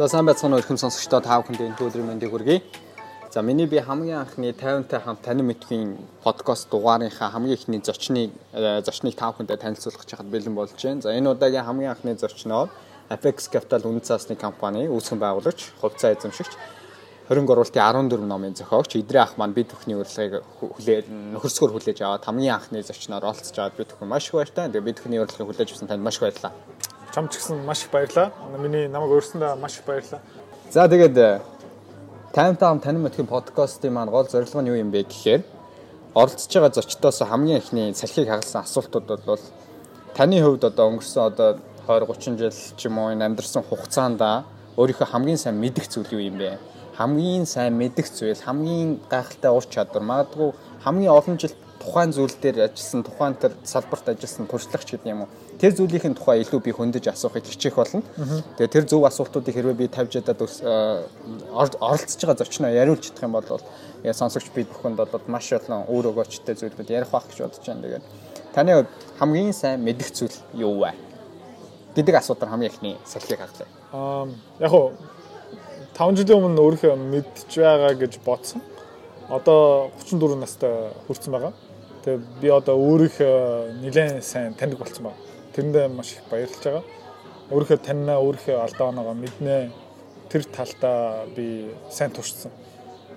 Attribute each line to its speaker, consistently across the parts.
Speaker 1: За сайн байцгаана уу ихэм сонсогчдоо та бүхэнд энэ өдрийн мэндийг хүргэе. За миний би хамгийн анхны 50-тай хамт танин мэдхийн подкаст дугаарынхаа хамгийн ихний зочныг э, зочныг та бүхэндээ танилцуулах чахад бэлэн болж байна. За энэ удаагийн хамгийн анхны зочноо Apex Capital үнэт цаасны компани үүсгэн байгуулагч, хувьцаа эзэмшигч 20 гурвалтын 14 номын зохиогч Идрээ ах маань бид бүхний урилгыг хүлээ нөхөрсгөр хүлээж аваад хамгийн анхны зочноор оролцож аваад бид бүхэн маш их баяртай. Тэгээ бид бүхний урилгыг хүлээж авсан танд маш их баярлалаа
Speaker 2: чамд ч гэсэн маш их баярлалаа. Миний намайг өөрсөндөө маш их баярлалаа.
Speaker 1: За тэгээд Time Time танин мэдхийн подкастын маань гол зорилго нь юу юм бэ гэхээр оролцож байгаа зочдоос хамгийн ихний салхийг хагалсан асуултууд бол таны хувьд одоо өнгөрсөн одоо 20 30 жил ч юм уу энэ амьдарсан хугацаанд өөрийнхөө хамгийн сайн мэдих зүйл юу юм бэ? Хамгийн сайн мэдих зүйл, хамгийн гайхалтай ур чадвар, магадгүй хамгийн олон жил тухайн зүйл дээр ажилласан, тухайн тэр салбарт ажилласан туршлагач гэдэг юм уу? тэр зүйлийн тухай илүү би хөндөж асуухыг хичээх болно. Тэгээ тэр зөв асуултуудыг хэрвээ би тавьж ядаад оролцож байгаа зочноо яриулж чадах юм бол яа сонсогч бид бүхэнд бол маш олон өөр өгөөчтэй зүйлүүд ярих байх гэж бодож байна. Тэгээд таны хамгийн сайн мэдих зүйл юу вэ? гэдэг асуудал хамгийн ихний салхийг хаглаа.
Speaker 2: Аа яг уу 5 жилийн өмнө өөрөө мэдж байгаа гэж бодсон. Одоо 34 настай хүрсэн байгаа. Тэгээ би одоо өөрийнхөө нэлээд сайн таньдаг болсон байна Тэрэндээ маш их баярлж байгаа. Өөрийнхөө таньнаа, өөрийнхөө алдаа оноогоо мэднэ. Тэр талдаа би сайн туршсан.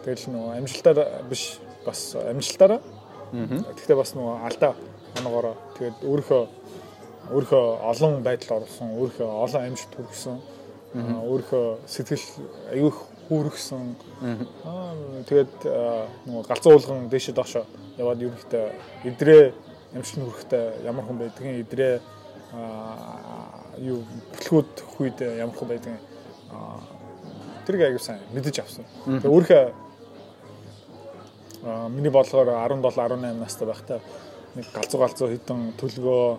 Speaker 2: Тэгэл нөгөө амжилтаар биш бас амжилтаараа. Гэхдээ бас нөгөө алдаа оноогоороо тэгээд өөрийнхөө өөрийнхөө олон байдал орсон, өөрийнхөө олон амжилт хүргэсэн. Өөрийнхөө сэтгэл аюух хүүргсэн. Аа тэгээд нөгөө галзуу уулган дээшээ доошоо яваад ерөнхийдөө идрээ амжилт хүрэхдээ ямар хүн байдгийг идрээ юу бүтлгүүд хүйд ямар хүн байдаг тэрийг аягүй сайн мэдэж авсан. Тэгээ өөрөө миний бодлогоор 17 18 настай байхдаа нэг галзуу галзуу хитэн төлгөө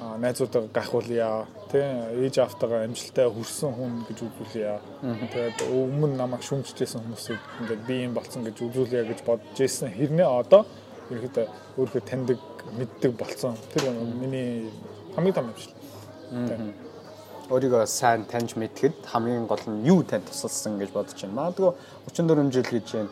Speaker 2: найзуудаа гахуулъя тий ээж автагаа амжилтаа хүрсэн хүн гэж үзүүлъя. Тэгээд өмнө намайг шүмжижсэн хүмүүсийг ингээд би юм болцсон гэж үзүүлъя гэж бодож ирсэн. Хэрнээ одоо ерөөдөө өөрөө таньдаг мэддэг болцсон. Тэр миний хамгийн том юм шиг.
Speaker 1: Өөрийгөө сайн таньж мэдхэд хамгийн гол нь юу тань тусалсан гэж бодож байна. Магадгүй 34 жил гэж байна.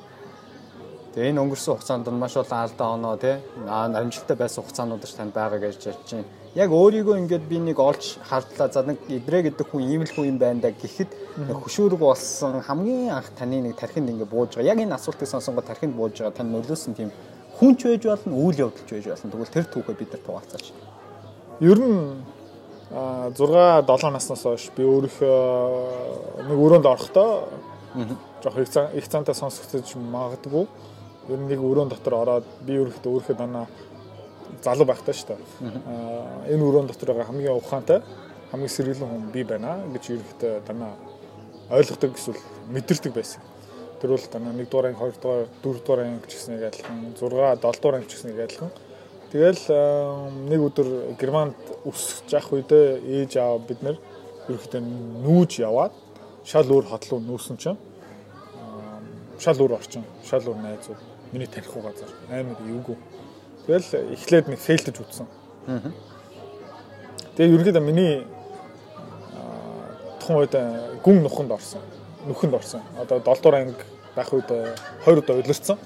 Speaker 1: Тэгээ энэ өнгөрсөн хугацаанд маш олон алдаа оноо тий амжилттай байсан хугацаанууд ч танд байгаа гэж ярьж байна. Яг өөрийгөө ингээд би нэг олж хардлаа. За нэг идрээ гэдэг хүн ийм л хүн юм байна да гэхэд хөшүүрэг болсон хамгийн анх таны нэг тархинд ингээд бууж байгаа. Яг энэ асуултыг сонсонгоо тархинд бууж байгаа тань нөлөөсөн тийм хүн ч байж болно, үйл явдал ч байж болно. Тэгвэл тэр түүхээ бид нар хуваалцаач.
Speaker 2: Ер нь 6 7 наснаас хойш би өөрийнхөө нэг өрөөнд орохдоо жоох их цан их цантай сонсогдож магадгүй. Ер нь нэг өрөөнд дотор ороод би өөрийнхөө өөрийнхөө данаа залуу байхтай шүү дээ. Энэ өрөөнд дотор байгаа хамгийн ухаантай хамгийн сэргэлэн хүн би байна гэж ерөнхийдөө данаа ойлгодог эсвэл мэдэрдэг байсан. Тэр бол данаа 1 дугаар анги 2 дугаар 4 дугаар анги гэсэн адилхан 6 7 дугаар анги гэсэн адилхан Тэгэл нэг өдөр Германд өсөж явах үедээ ээж аав бид нэр ерөөхдөө нүүж яваад шал өөр хот руу нүүсэн чинь шал өөр орчин, шал өөр найзууд миний таних газар амар эвгүй. Тэгэл эхлээд нэг фейлтэж үтсэн. Тэгээ ерөөхдөө миний тухайн үед гүн нуханд орсон. Нүхэнд орсон. Одоо 7 дугаар анги байх үед 20 удаа удирдсан.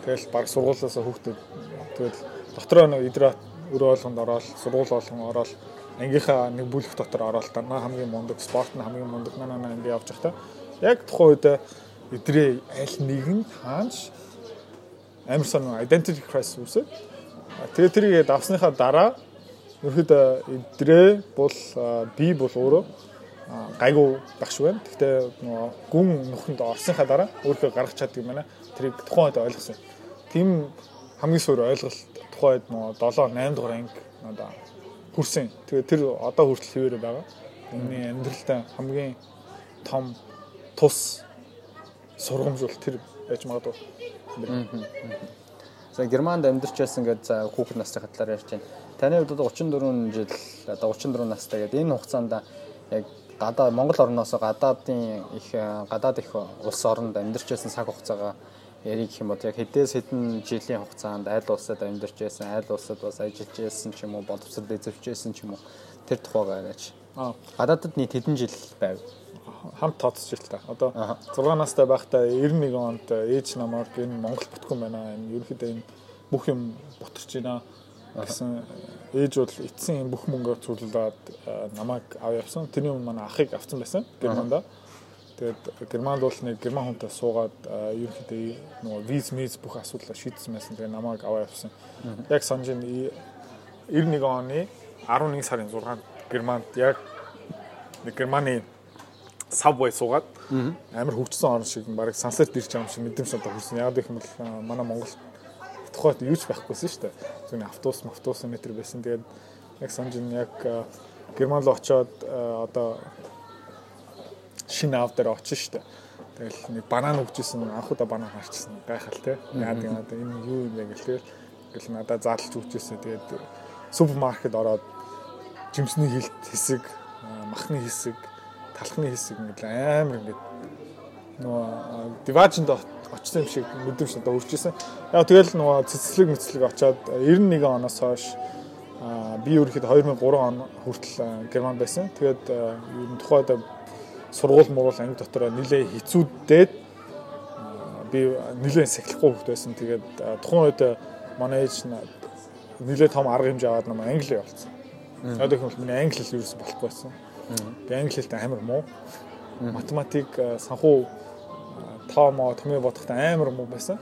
Speaker 2: Тэгэл баг сургуулиасаа хүүхдүүд тэгэл дотроо нэг идрээ өрөө болгонд ороод сургууль болгон ороод ангийнхаа нэг бүлэг дотор ороод танаа хамгийн мундаг спорт нь хамгийн мундаг наа наа ингэ явж байхдаа яг тухайн үед идрээ аль нэгэн таанч амар сон identity crisis үүсэ. Тэгээ тэрийг давсныхаа дараа ерөөдөө идрээ бол би бол өөрөө гайгүй багш байна. Гэхдээ нөгөө гүн нөхөнд орсныхаа дараа өөрөө гаргах чаддаг юм байна. Тэрийг тухайн үед ойлгосон. Тийм хамгийн суур ойлголт тухайд нөгөө 7 8 дугаар анги одоо хүрсэн. Тэгээ тэр одоо хүртэл хэвээрээ байгаа. Миний амьдралдаа хамгийн том тус сургамжуул тэр байж магадгүй.
Speaker 1: За Германд амьдарч байсан гэдэг за хүүхэд насны хатлаар ярьж байна. Таны хувьд одоо 34 жил одоо 34 настай гэдэг энэ хугацаанд яг гадаа Монгол орноос гадаадын их гадаад их улс оронд амьдарч байсан цаг хугацаагаа ярих юм бол яг хэдээс хэдэн жилийн хугацаанд айл улсад амьдарч байсан, айл улсад бас ажиллаж байсан ч юм уу, боловсрол эзэвч байсан ч юм уу тэр тухайгаа яриач. Аа. Гадаадд нийт хэдэн жил байв?
Speaker 2: Хамт тооцож ил та. Одоо 6 настай байхдаа 91 онд ээж намайг энэ Монгол бүтгэн байна. Энэ ерөөхдөө энэ бүх юм бутарч байна гэсэн ээж бол эцсийн бүх мөнгөө цуглуулад намайг ав явсан. Тэрний өмнө манай ахыг авсан байсан Германда. Тэгээд Германд бол нэг герман хүнтэй суугаад ерөнхийдөө нөгөө виз миз бүх асуудлаа шийдсэн байсан. Тэгээд намайг аваа явсан. Яг санаж 91 оны 11 сарын 6-нд Германд яг Германы subway суугаад амар хөгжсөн орн шиг баг сансарт ирж байгаа юм шиг мэдрэмж одоо хүрсэн. Яг гэх юм бол манай Монгол тухайд юу ч байхгүйсэн шүү дээ. Зөвхөн автобус, автобус метр байсан. Тэгээд яг санаж яг Герман руу очиод одоо шинэ ав дээр очиж штэ. Тэгэл нэг банан өгчээсэн анхудаа банан харчихсан гайхал те. Яа гэдэг одоо энэ юу юм бэ гэл тэгэл надад заалж өгчээсэн. Тэгээд супермаркет ороод жимсний хилт хэсэг, махны хэсэг, талхны хэсэг ингээд амар ингээд нөгөө диважинд очсон юм шиг мэдрэмж надад өрчөөсөн. Яг тэгэл нөгөө цэцлэг мэцлэг очоод 91 оноос хойш би ерөөхдөө 2003 он хүртэл Герман байсан. Тэгээд ер нь тухайд сургууль муруул анги дотор нилээ хэцүүдээд би нилээ сахилахгүй хөвгт байсан. Тэгээд тухайн үед манай ээж нилээ том арга хэмжээ аваад нам англи явуулсан. Их бол миний англи хэл ерөөс болохгүй байсан. Би англи хэлтэй амар муу. Математик санхүү тоомоо томьёо бодоход амар муу байсан.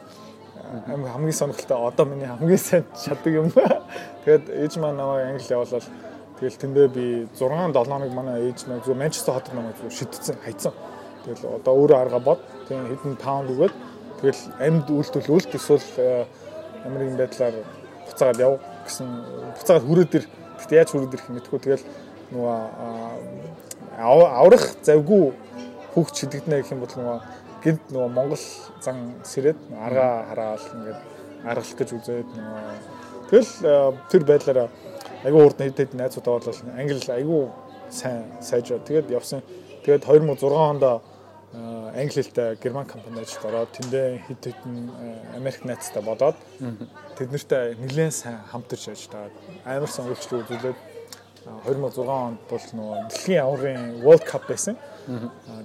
Speaker 2: Амар хамгийн сонирхолтой одоо миний хамгийн сайн чаддаг юм. Тэгээд ээж маань намайг англи явуулаад Тэгэл тэндээ би 6 7 хоног манай ээж нэг зөв Манчестер хотод намайг зөв шидсэн, хайцсан. Тэгэл одоо өөрөө арга бод. Тэгээ хэдэн паунд өгөөд тэгэл амьд үйлдэл үлд эсвэл э, юм байдлаар буцаагаад яв гэсэн буцаагаад хүрээд ир. Гэтэ яаж хүрээд ирэх мэдгүй. Тэгэл нөгөө аврах завгүй хүүхд шидэгдэнэ гэх юм бол нөгөө гинт нөгөө Монгол зан сэрээд арга хараал ингээд аргалах гэж үзээд нөгөө тэгэл тэр байдлаараа айгүй урд хэд хэд найзуудаа бол англи айгүй сайн сайжраа. Тэгээд явсан. Тэгээд 2006 онд англи хэлтэй герман компанид ажиллаж ороод тэндээ хэд хэдэн Америк найзтай болоод тэд нартай нэлээд сайн хамтарч ажиллаад амар үйлчлэг үзүүлээд 2006 онд бол нөгөө дэлхийн аврын World Cup байсан.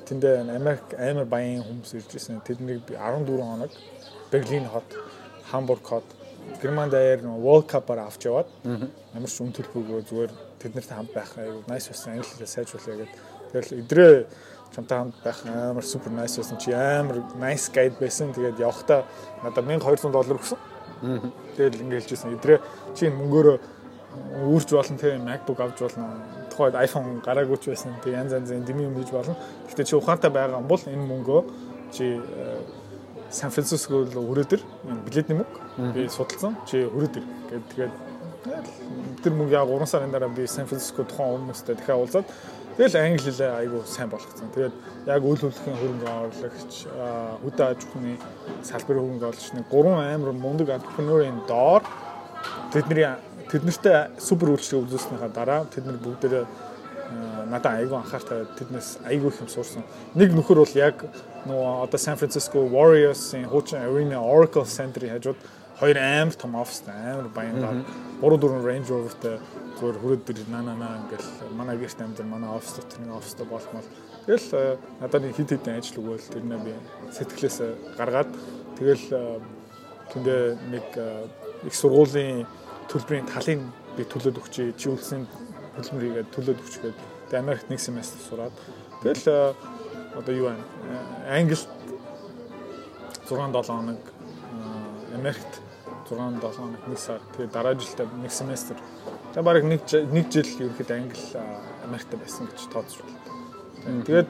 Speaker 2: Тэндээ Америк амар баян хүмүүс ирж ирсэн. Тэднийг 14 хоног Берлин хот, Хамбург хот Герман даяар World Cup-аар авч яваад ямар ч үн төлбөргүй зүгээр тэд нартай хамт байх аюу nice байсан англи хэлээ сайжруулъя гэдэг. Тэгэл идрээ чамтай хамт байх амар супер nice байсан чи амар nice guide байсан. Тэгээд явхдаа надад 1200 доллар өгсөн. Тэгэл ингэ хэлжсэн идрээ чи мөнгөөрөө үүрч болно тийм MacBook авч болно. Тухайд iPhone гараагүй ч байсан. Тэг янз янзын дими юм хийж болно. Гэхдээ чи ухаантай байгаа бол энэ мөнгөө чи Сан Франциско руу өрөөдөр билетний мөнгө би судалсан. Чи өрөөдөр гэдэг тэгээд тэр мөнгө яг 3 сарын дараа би Сан Франциско тухайн хүмүүстэй дахиад уулзаад тэгэл англи хэлээ айгүй сайн болгоцсон. Тэгээд яг үйл хөдлөлийн хөрөнгө оруулагч хөдөө аж ахуйн салбарын хөрөнгө оруулагч нэг гурван амар мундаг entrepreneur-ийн доор тэдний тэднэртэй супер үйлчлэг үзүүлснийхаа дараа тэд нар бүгдээрээ надад айгүй анхаартай тэднээс айгүй их юм сурсан. Нэг нөхөр бол яг нөгөө одоо San Francisco Warriors-ийн хуучин Arena Oracle Center-ийн хажууд хоёр амар том офистай амар баянгаар 3 4 Range Rover-тай зүгээр хүрээд ир наа наа ингээл манай гэрт амьд манай офис дотор нэг офистай болмол тэгэл э, надад нэг хит хитэн ажил өгөөл тэрнээ би сэтгэлээс гаргаад. Тэгэл э, тэндээ нэг э, их сургуулийн төлбөрийн талын би төлөөд өгчий чи үлсэн хөдөлмөр хийгээд төлөөд өгч гээд тэгээ Америкт нэг семестр сураад тэгэл одоо юу байна? Англид 6 7 хоног Америкт 6 7 хоног нэг сар тэгээ дараа жилдээ нэг семестр. Тэгээ бараг нэг нэг жил ерөөхдөө англи Америкт байсан гэж тооцож байна. Тэгээд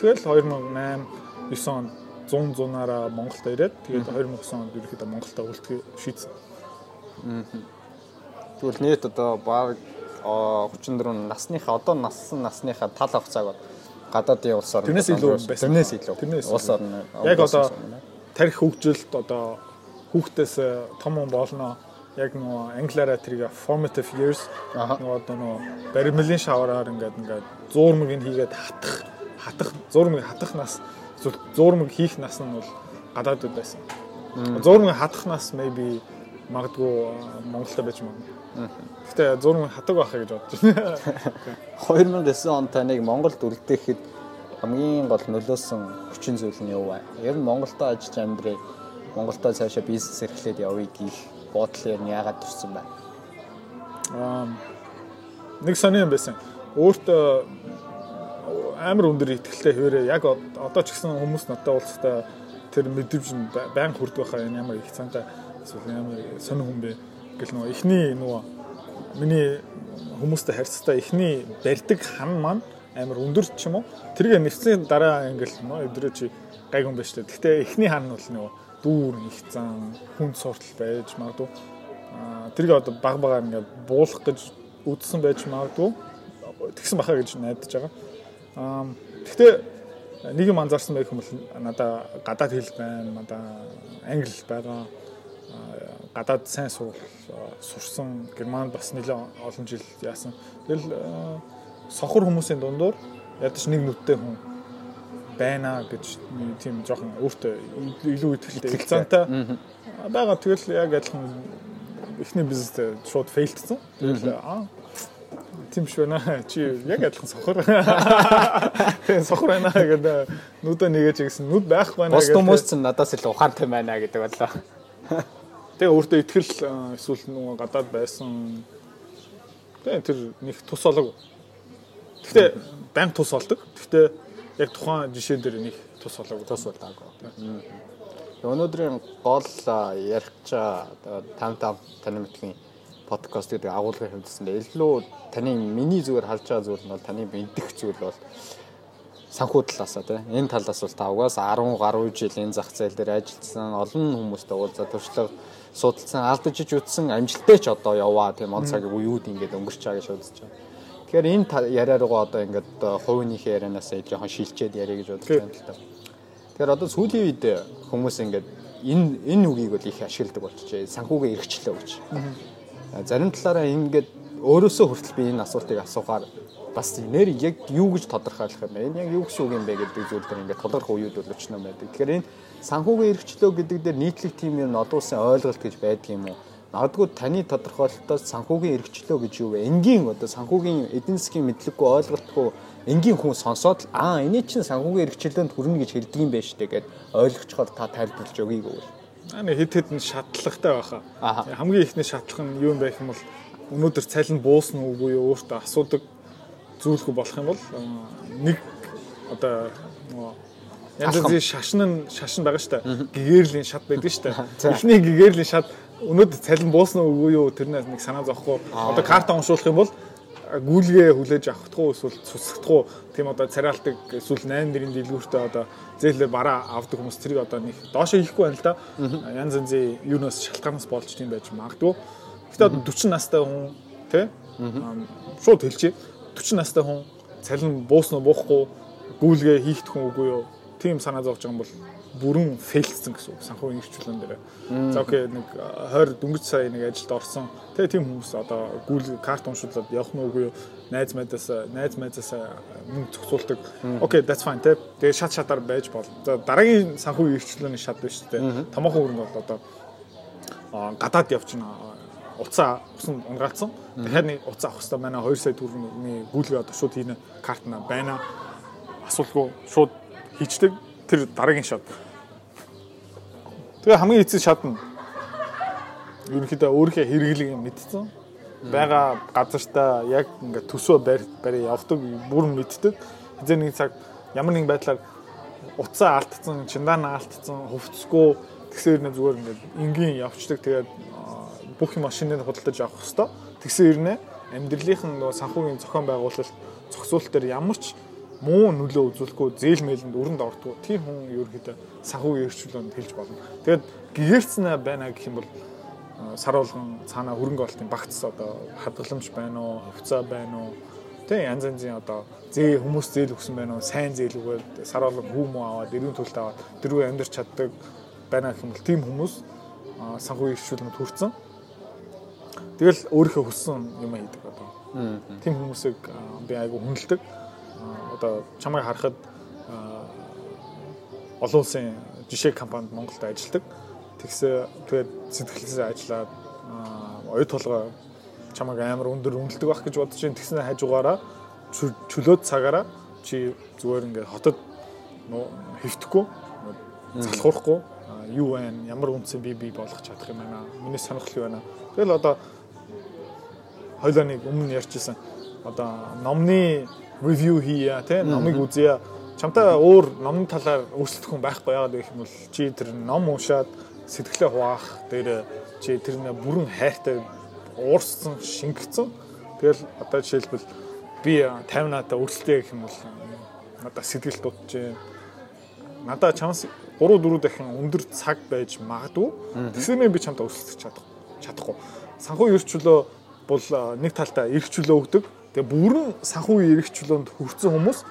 Speaker 2: тэгэл 2008 9 онд 100 100-аараа Монголд ирээд тэгээд 2009 онд ерөөхдөө Монголд үлдэхийг шийдсэн.
Speaker 1: Тэгвэл нийт одоо баг 34 насныхаа одоо нассан насныхаа тал хугацааг гадаадын улс орн
Speaker 2: тэрнээс илүү байсан.
Speaker 1: Тэрнээс илүү.
Speaker 2: Тэрнээс улс орн. Яг одоо тарих хөгжилд одоо хүүхдээс э, том хүн болно. Яг нөгөө англиараа тэрийг formative years нөгөө одоо нөгөө баримлын шавараар ингээд ингээд зуурмыг нь хийгээд хатах хатах зуурмыг хатах нас эсвэл зуурмыг хийх нас нь бол гадаадд байсан. Зуурмыг хатах нас maybe магадгүй э, Монголда байж магадгүй. Гэтэ зураг хатаг байхаа гэж бодож байна.
Speaker 1: 2009 он таныг Монголд үлдээхэд хамгийн гол нөлөөсөн хүчин зүйл нь юу вэ? Ер нь Монголдо ажиллаж амьдрээ. Монголдо цаашаа бизнес эрхлээд явъя гэх бодол ер нь яагаад төрсэн бэ?
Speaker 2: Аа нэг сони юм байсан. Өөртөө амар өндөр ихтгэлтэй хэвээрээ яг одоо ч гэсэн хүмүүс надад уулзтаа тэр мэдрэмж нь байн хүрдэг байхаа энэ ямар их цаантай эсвэл ямар сонир хүн бэ гэл нөгөө эхний нөгөө миний хүмүүстэй харьцтай эхний барьдаг хан маань амар өндөр ч юм уу тэргээ нэвцлийн дараа ингээл нөгөө өдрөө чи гайг юм байна шүү дээ. Гэхдээ эхний хан нь бол нөгөө дүүр их зан хүнд суртал байж магадгүй тэргээ одоо баг багаар ингээд буулах гэж үдсэн байж магадгүй тэгсэн бахаа гэж найдаж байгаа. Аа гэхдээ нэг юм анзаарсан байх юм бол надаа гадаад хэл байна, надаа англи байгаа. Гадаад сайн суул сурсан германд бас нэлээд олон жил яасан. Тэгэл сохор хүмүүсийн дундуур ядаж нэг нүдтэй хүн байна гэж тийм жоохон өөртөө илүү ихтэй хэлцэнтэй байгаа. Тэгэл яг адилхан эхний бизнестэй шууд фейлдсэн. Тэгэл аа тийм шүү нэ. Чи яг адилхан сохор. Тэгээ сохор байна гэдэг нүдэ нэгээч гэсэн нүд байх байна
Speaker 1: гэдэг. Бос хүмүүс ч надаас илүү ухаантай байна гэдэг болоо.
Speaker 2: Тэгээ өөртөө итгэл эсвэл нөгөө гадаад байсан. Тэгээ тэр нэг тус болог. Гэхдээ банк тус болдог. Гэхдээ яг тухайн жишээ дээр нэг тус болог.
Speaker 1: Тус болоогүй. Өнөөдрийн гол ярих чаа 55 таны мэдхийн подкаст гэдэг агуулгын хэмжээсэндээ илүү таны миний зүгээр харж байгаа зүйл нь бол таны мэдих зүйл бол санхүү талаасаа тийм энэ талаас бол та угаасаа 10 гаруй жил энэ зах зээл дээр ажилласан олон хүмүүстэй уулзаад туршлага судалсан алдаж иж үтсэн амжилттай ч одоо яваа тийм он цагийг уюуд ингээд өнгөрч байгаа гэж үзэж байгаа. Тэгэхээр энэ яриа руугаа одоо ингээд хувийнхээ ярианаас жоохон шилчээд яриа гэж бодож байна л та. Тэгэхээр одоо сүүлийн үед хүмүүс ингээд энэ энэ үгийг бол их ашигладаг болчихжээ. Санхүүгээ эргчлээ гэж. Зарим талаараа ингээд өөрөөсөө хүртэл би энэ асуултыг асуухаар бас нэр яг юу гэж тодорхойлох юм бэ? Энэ яг юу гэсэн үг юм бэ гэдэг зүйл дээр ингээд тодорхой уюуд бол өчнөө байдаг. Тэгэхээр энэ санхүүгийн эрхчлөө гэдэг дээр нийтлэг тим юм одуусан ойлголт гэж байдаг юм уу? Магадгүй таны тодорхойлолтоос санхүүгийн эрхчлөө гэж юу вэ? Энгийн одоо санхүүгийн эдийн засгийн мэдлэггүй ойлголтгүй энгийн хүн сонсоод аа энэ чинь санхүүгийн эрхчлөөнд хүрнэ гэж хэлдэг юм байна шүү дээ гэд ойлгочхоор та тайлбарлаж өгье гэвэл.
Speaker 2: Аа хэд хэдэн шатлахтай байхаа. Хамгийн ихний шатлах нь юу юм бэ гэх юм бол өнөөдөр цалин буусна уугүй юу өөртөө асуудаг зүйлгүй болох юм бол нэг одоо янз бүрийн шашин нь шашин байгаа шүү дээ. Гэгэрлийн шат байдаг шүү дээ. Эхний гэгэрлийн шат өнөөдөр цалин буусна уугүй юу тэрнээс нэг санаа зовхгүй. Одоо карта уншуулах юм бол гүйлгээ хүлээж авахдах уу эсвэл уу тийм одоо царайлтыг эсвэл 8 дэрийн дэлгүүртээ одоо зээлээ бараа авдаг хүмүүс тэрийг одоо нэг доошо хийхгүй байна л да. Янз янзын юунаас шалтгаанаас болж тийм байж магадгүй. Гэхдээ 40 настай хүн тий шууд хэлчихье. 40 настай хүн цалин буусна буухгүй гүйлгээ хийхдэх хүн үгүй юу? Тийм санаа зовж байгаа юм бол бүрэн фейлсэн гэсэн үг санхүүгийн эрхчлэн дээр. За окей нэг 20 дөнгөж сая нэг ажилд орсон. Тэгээ тийм хүмүүс одоо гүйл карт уншуулад явах нь үгүй юу? Найз мэдээс найз мэдээс мөнгө зохицуулдаг. Окей that's fine тэ. Тэгээ шат шатаар байж бол. За дараагийн санхүүгийн эрхчлэний шат биш тэ. Томоохон өрөнд бол одоо гадаад явчихна уцаа усан унгаалцсан. Дахиад нэг уцаа авах хэрэгтэй байна. 2 сая төгрөгийн гүйлгээ одоо шууд хийнэ картна байна. Асуулгүй шууд хийчдэг. Тэр дараагийн шат. Тэгээ хамгийн эцэг шат нь ерөнхийдөө өөрийнхөө хэрэглийг мэдсэн. Бага газартаа яг ингээд төсөө барь барь явдаг бүр мэддэг. Хизээ нэг цаг ямар нэгэн байдлаар уцаа алдсан, чиндаана алдсан, хувцсгүй тэгсээр нэ зүгээр ингээд энгийн явцдаг. Тэгээд бүх машиныг худалдаж авах хэвээр. Тэгсэн ирнэ амьдралынхан нөгөө санхүүгийн зохион байгуулалт зохицуулалт дээр ямар ч муу нөлөө үзүүлэхгүй зээл мэлэнд өрөнд ордгоо тийм хүн ерөөхдөө санхүүгийн эрхчлөөнд хэлж болно. Тэгээд гэгэрцэн байна гэх юм бол сар болгон цаана хөрөнгө олтын багц одоо хадгаламж байна уу, хувьцаа байна уу? Тэ янз янзын одоо зээ хүмүүс зээл өгсөн байна уу? Сайн зээл өгөөд сар болгон хүү муу аваад эрүүн төлөлт аваад дөрвөө амьдарч чаддаг байна гэх юм бол тийм хүмүүс санхүүгийн эрхчлөөнд хүрсэн. Тэгэл өөрийнхөө хүссэн юм хийдэг одоо. Тийм хүмүүсийг би айгу хүндэлдэг. Одоо чамайг харахад олон улсын жишээ компанид Монголд ажилладаг. Тэгсээ тэгээд сэтгэлээсээ ажиллаад оюу толгой чамайг амар өндөр үнэлдэг байх гэж бодож байна. Тэгснэ хажуугаараа чөлөөт цагаараа чи зүгээр ингээд хотод хэвтэхгүй залхуурахгүй юу байна ямар үнцэн би би болгох чадах юм байна миний сонирхол юу байна тэгэл одоо хоёлаа нэг өмнө ярьжсэн одоо номны ревю хийя тий номыг үзье. Чамтай өөр номны талаар өөрсдөх хүн байхгүй яагаад гэх юм бол чи тэр ном уншаад сэтгэлээ хуваах дээр чи тэр бүрэн хайртай уурсан шингэцэн. Тэгэл одоо жишээлбэл би 50 надаа өрсөлдөе гэх юм бол надаа сэтгэл дутж надаа чамс 3 4 дахин өндөр цаг байж магадгүй. Тэгсэрнээ би чамтай өрсөлдөх чадах чадахгүй. Санхүү эрх чөлөө бол нэг талдаа эрх чөлөө өгдөг. Тэгээ бүрэн санхүү эрх чөлөөнд хүрсэн хүмүүс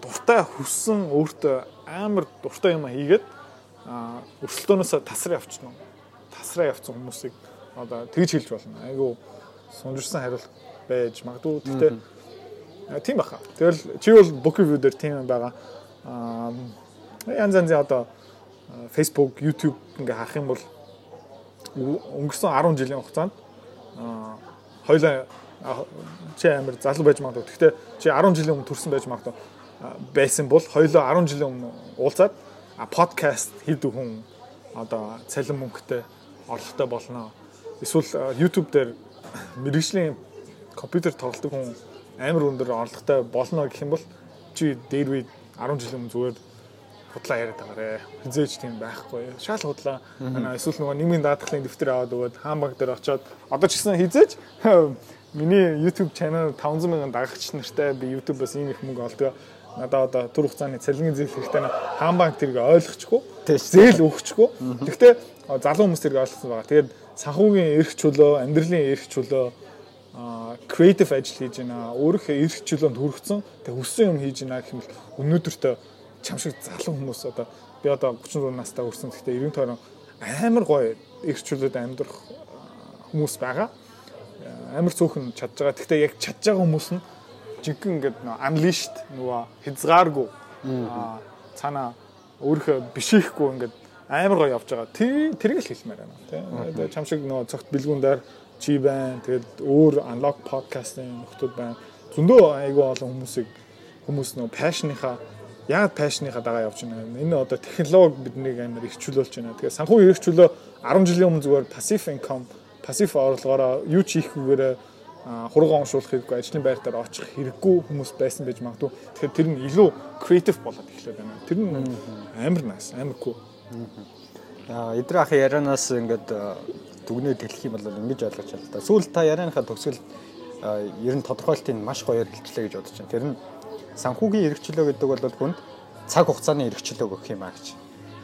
Speaker 2: дуртай хүссэн өөртөө амар дуртай юм хийгээд өрсөлдөөнөөс тасраа явчихна тасраа явцсан хүмүүсийг одоо тэгж хэлж болно. Айгу сунжирсан хариулт байж магадгүй. Гэхдээ Тийм баха. Тэгэл чи бол book review дээр тийм байгаа. Аа янз янзын одоо Facebook, YouTube ингээ харах юм бол өнгөрсөн 10 жилийн хугацаанд аа хоёлаа чи амир залуу байж магадгүй. Гэхдээ чи 10 жилийн өмнө төрсэн байж магадгүй байсан бол хоёлоо 10 жилийн өмнө уулзаад подкаст хийдэг хүн одоо цалин мөнгөтэй орлоготой болно. Эсвэл YouTube дээр мэрэгжлийн компьютер тоглодог хүн амар өндөр орлоготой болно гэх юм бол чи дээр үед 10 жилийн өмнө зүгээр худлаа яриад байгаарэ. Хизээж тийм байхгүй. Шал худлаа. Эсвэл нөгөө нийгмийн даатгалын дэвтэр аваад өгөөд хаан банк дээр очиод одоо ч гэсэн хизээж миний YouTube channel 500 мянган дагагч нартай би YouTube-аас ийм их мөнгө олдог. Надаа одоо түр хугацааны цалингийн зээл хэрэгтэй хаан банк тэрийг ойлгочихгүй. Зээл өгчихгүй. Гэхдээ залуу хүмүүс тэрийг ойлгосон байгаа. Тэгээд санхүүгийн эрх чөлөө, амьдралын эрх чөлөө креатив ажил хийж байна. Өөрийнхөө эрх чөлөөнд хүргэсэн. Тэг хүссэн юм хийж байна гэх юм бол өнөөдөртөө чам шиг залуу хүмүүс одоо би одоо 34 настай хүрсэн. Гэхдээ 90 тойрон амар гоё чөлөөд амьдрах хүмүүс байгаа. Амар цөөхөн чадж байгаа. Гэхдээ яг чадж байгаа хүмүүс нь жинхэнэ ингээд unleashed нөгөө хязгааргүй цаана өөрийнхөө бишихгүй ингээд амар гоё явж байгаа. Тэр тэрийг л хэлмээр байна. Тэ. Чам шиг нөгөө цогт бэлгүүн дээр чи байна. Тэгээд өөр unlock podcast-ын нөхдүүд байна. Зөндөө айгүй олон хүмүүсийг хүмүүс нөө passion-ийнхаа яг passion-ийнхаа дагаа явж байна. Энэ одоо технологи биднийг амар их чөлөөлж байна. Тэгээд санхүү эрх чөлөө 10 жилийн өмнө зүгээр passive income, passive орлогоороо юу ч хийхгүйгээр хурга оншуулах хэрэггүй, ажлын байр дээр очих хэрэггүй хүмүүс байсан байж магадгүй. Тэгэхээр тэр нь илүү creative болоод эхлэх байна. Тэр нь амар nice, амар cool.
Speaker 1: Аа, эдрэ ах ярианаас ингээд дүгнээд хэлэх юм бол ингэж ойлгож да. Сүүл та ярианыхаа төгсгөл ер нь тодорхойлтыг маш гоёор хэлчлээ гэж бодож байна. Тэр нь санхүүгийн эрхчлөө гэдэг бол хүнд цаг хугацааны эрхчлөө гэх юм а гэж.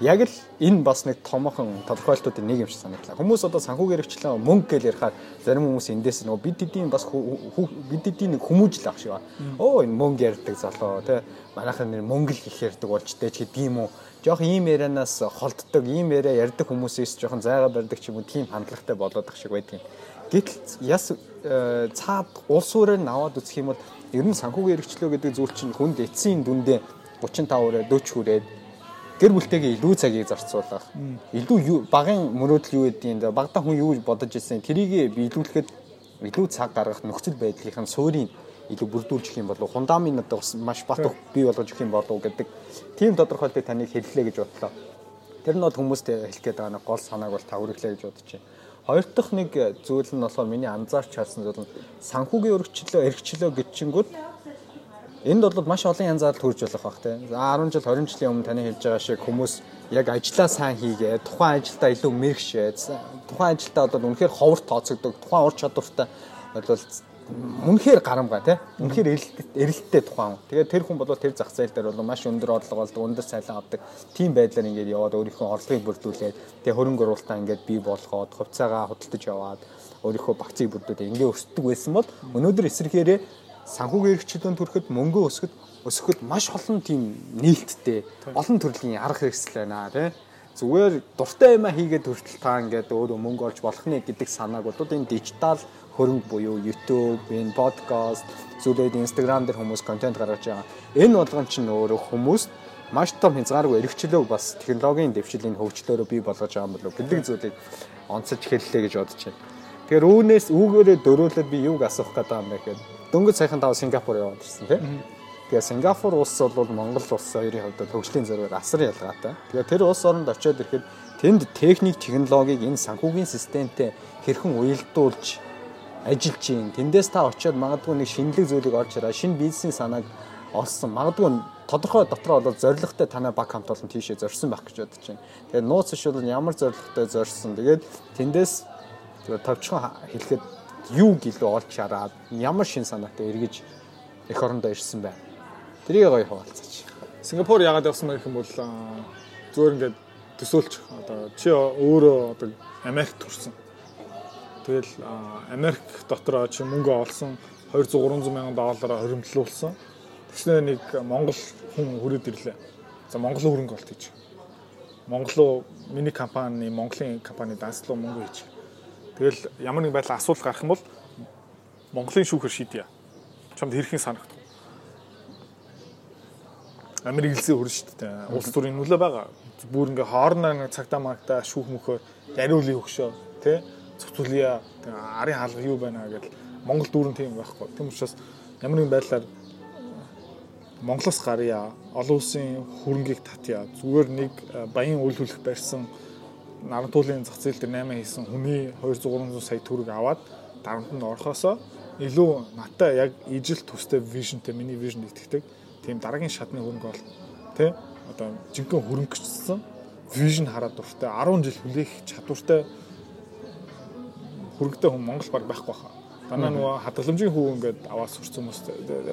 Speaker 1: Яг л энэ бас нэг томоохон тодорхойлтуудын нэг юм шиг санагдлаа. Хүмүүс одоо санхүүгийн эрхчлөө мөнгө гэж ярихаар зарим хүмүүс эндээс нөгөө бид хэдийн бас бид хэдийн нэг хүмүүжил ах шиг ба. Оо энэ мөнгө ярьдаг залуу тий. Манайхан нэр мөнгө л их ярьдаг болж дээ ч гэдэм юм уу жоох ийм ярианаас холддог, ийм яриа ярьдаг хүмүүсээс жоохон зайгаа барьдаг ч юм уу тийм хандлагатай болоод ах шиг байдаг юм. Гэтэл яс э, цаад улс өрөөр наваад үзэх юм бол ер нь санхүүгийн эрхчлөө гэдэг зүйл чинь хүнд эцсийн дүндээ 35 хүрээ 40 хүрээд гэр бүлтэйгээ илүү цагийг зарцуулах. Илүү багын мөрөөдөл юу гэдгийг багтаа хүн юу бодож ирсэн тэрийг биелүүлэхэд илүү цаг гаргах нөхцөл байдлынхын суурийг илүү бүрдүүлж их юм болов фундамент одоо маш бат бий болгож өгөх юм болов гэдэг тийм тодорхойлтыг таныг хэллээ гэж бодлоо. Тэр нь бол хүмүүстэй хэлэх гээд байгаа нэг гол санааг бол тавриглаа гэж бодож байна. Хоёр дахь нэг зүйл нь болохоор миний анзаарч харсан зүйл нь санхүүгийн өргөчлөө, эрхчлөө гिचингүүд энд бол маш олон янзаар төрж болох бах тийм. За 10 жил 20 жилийн өмнө таны хэлж байгаа шиг хүмүүс яг ажиллаа сайн хийгээ, тухайн ажилдаа илүү мэрэгшээ, тухайн ажилдаа бол үнэхээр ховор тооцогддог, тухайн ур чадвартай бол үнэхээр гарамгай тий. Үнэхээр эрэлттэй тухайн. Тэгээд тэр хүн бол тэр зах зээл дээр бол маш өндөр орлого олдог, өндөр цалин авдаг. Тийм байдлаар ингээд яваад өөрийнхөө орлогыг бүрдүүлээд тэгээ хөрөнгө оруулалтаа ингээд бий болгоод хувьцаагаа худалдаж яваад өөрийнхөө багцыг бүрдүүлээд ингээд өсдөг байсан бол өнөөдөр эсрэхээрээ санхүүгийн эрхчлөөнд хүрэхэд мөнгө өсгөхөд өсгөхөд маш олон тийм нээлттэй олон төрлийн арга хэрэгсэл байна тий зүгээр дуртай юмаа хийгээд хүртэл та ингээд өөрөө мөнгө олж болох нэ гэдэг санааг бол энэ дижитал хөрөнгө буюу YouTube, энэ подкаст, зүйлээд Instagram дээр хүмүүс контент гаргаж байгаа. Энэ болгон чинь өөрөө хүмүүс маш том хязгааргүй эрхчлөө бас технологийн дэвшилийн хөгжлөөрөө бий болгож байгаа юм болов гэдэг зүйлийг онцолж хэллээ гэж бодож байна. Тэгэхээр үүнээс үүгээрээ дөрөөлөд би юуг асуух гэдэг юм бэ гэхээр дөнгөж сайхан тав Сингапур яваад ирсэн тийм. Тэгээ Сингапур улс бол Монгол улс хоёрын хувьд хөгжлийн зэрэг асар ялгаатай. Тэгээ тэр улс оронд очиод ирэхэд тэнд техник технологиг энэ санхүүгийн системтэй хэрхэн уялдуулж ажиллаж чинь тэндээс та очиод магадгүй нэг шинэлэг зүйлийг олж хараа шинэ бизнесийн санааг олсон магадгүй тодорхой дотроо бол зоригтой танай баг хамт олон тийшээ зорьсон байх гэж бодож байна. Тэгээд нууц ш бол ямар зоригтой зорьсон. Тэгээд тэндээс товчхон хэлэхэд юу гэлөө олж хараад ямар шин санаатай эргэж эх орондоо ирсэн байна. Тэрийг гоё хуваалцаач.
Speaker 2: Сингапур яагаад явсан гэх юм бол зүгээр ингээд төсөөлч одоо чи өөрөө одоо Америкт төрсэн Тэгэл Америк дотор чи мөнгө олсон 200 300 мянган доллараар хоримтлуулсан. Тэгснээр нэг Монгол хүн хүрээд ирлээ. За Монгол хөрөнгө олт хийж. Монголоо миний компани, Монголын компани данслуу мөнгө хийж. Тэгэл ямар нэг байдлаар асуулт гарах юм бол Монголын шүүхэр шийдье. Чамд хэрхэн санагдав? Америк хэлсэн хөр шүү дээ. Улс төрийн нөлөө байгаа. Бүр ингээ хоорондоо нэг цагтаа магтаа шүүх мөхөө яриулын өгшөө тий цогцолъя арын хаалга юу байна гэдэл Монгол дүүрэн тийм байхгүй. Тийм учраас ямар нэгэн байдлаар Монголоос гарья олон улсын хөрөнгийг татъя. Зүгээр нэг э, баян үйл хөдлөх барьсан наран туулын зах зээл дээр 8 хийсэн хүний 200 300 сая төгрөг аваад дарамтанд орохосоо илүү надтай яг ижил төстэй вижнтэй миний вижн итгэдэг тийм дараагийн шатны хөрөнгө бол тий одоо жинхэнэ хөрөнгөчсөн вижн хараад дуртай 10 жил хүлээх чадвартай хөрөнгөтэй хүн Монгол баг байхгүй хаа. Танаа нөгөө хадгаламжийн хүү ингээд аваад сурсан хүмүүс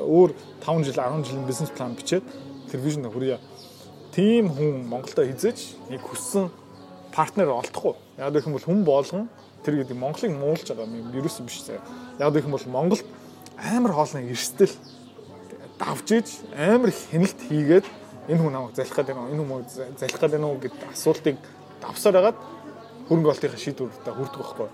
Speaker 2: өөр 5 жил 10 жилийн бизнес план бичээд телевизэнд хүрье. Тим хүн Монголда хизэж нэг хүссэн партнер олдохгүй. Яг гэх юм бол хүн болгон тэр гэдэг Монголыг муулж байгаа юм ерөөс биш заяа. Яг гэх юм бол Монголд амар хоолны эрсдэл давж иж амар хяналт хийгээд энэ хүн намайг залхах гэдэг энэ хүн нь гэдэг асуултыг давсаар хагаад хөрөнгө олтынхаа шийдвэртэй хүрдэг байхгүй.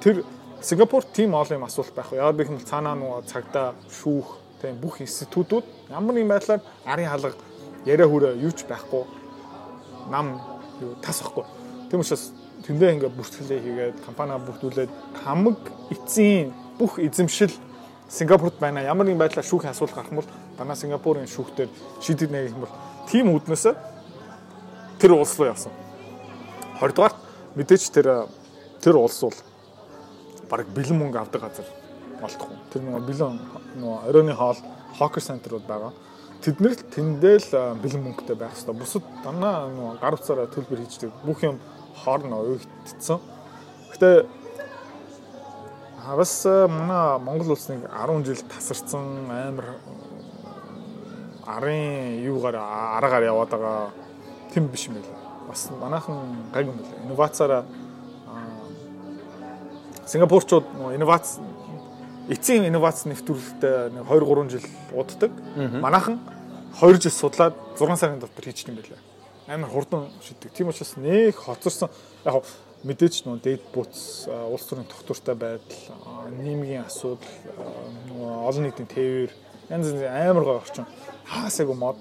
Speaker 2: Тэр Сингапур тийм олон юм асуулт байхгүй. Яг гэх юм цаанаа нөгөө цагтаа шүүх тийм бүх институтууд ямар нэгэн байдлаар арын хаалга яриа хүрээ юу ч байхгүй нам юу тас ахгүй. Тийм учраас тэндээ ингээ бүртгэлээ хийгээд компаниа бүрдүүлээд хамаг эцсийн бүх эзэмшил Сингапурт байна. Ямар нэгэн байдлаар шүүхийн асуулт гарах юм бол танаа Сингапурын шүүхтэр шийдэгнэ гэх юм бол тийм үүднээс тэр улс руу явсан. 20 дугаар мэдээч тэр тэр улс бол баг бэлэн мөнгө авдаг газар болтох. Тэр нөгөө бэлэн нөгөө оройны хоол хокер центрууд байгаа. Тэд нэр тэндэл бэлэн мөнгөтэй байх хэрэгтэй. Бусад данаа нөгөө гар утсаараа төлбөр хийждэг. Бүх юм хоорно уйгдцсан. Гэтэ бас манай Монгол улс нэг 10 жил тасарсан амар арын юугаар араагаар яваад байгаа тэм биш юм байл бас манайхан гайг юм байна. Инновацаараа Сингапурчууд инновац эцсийн инновац нэвтрүүлэлтэд нэг 2 3 жил уддаг. Манайхан 2 жил судлаад 6 сарын дотор хийчих юм байлаа. Амар хурдан шийддэг. Тийм учраас нэг хоцорсон яг мэдээж нөө дэд буц улс төрийн тогтвортой байдал нийгмийн асуудал олон нийтийн тээвэр янз янз амар гой орчин хаасайг мод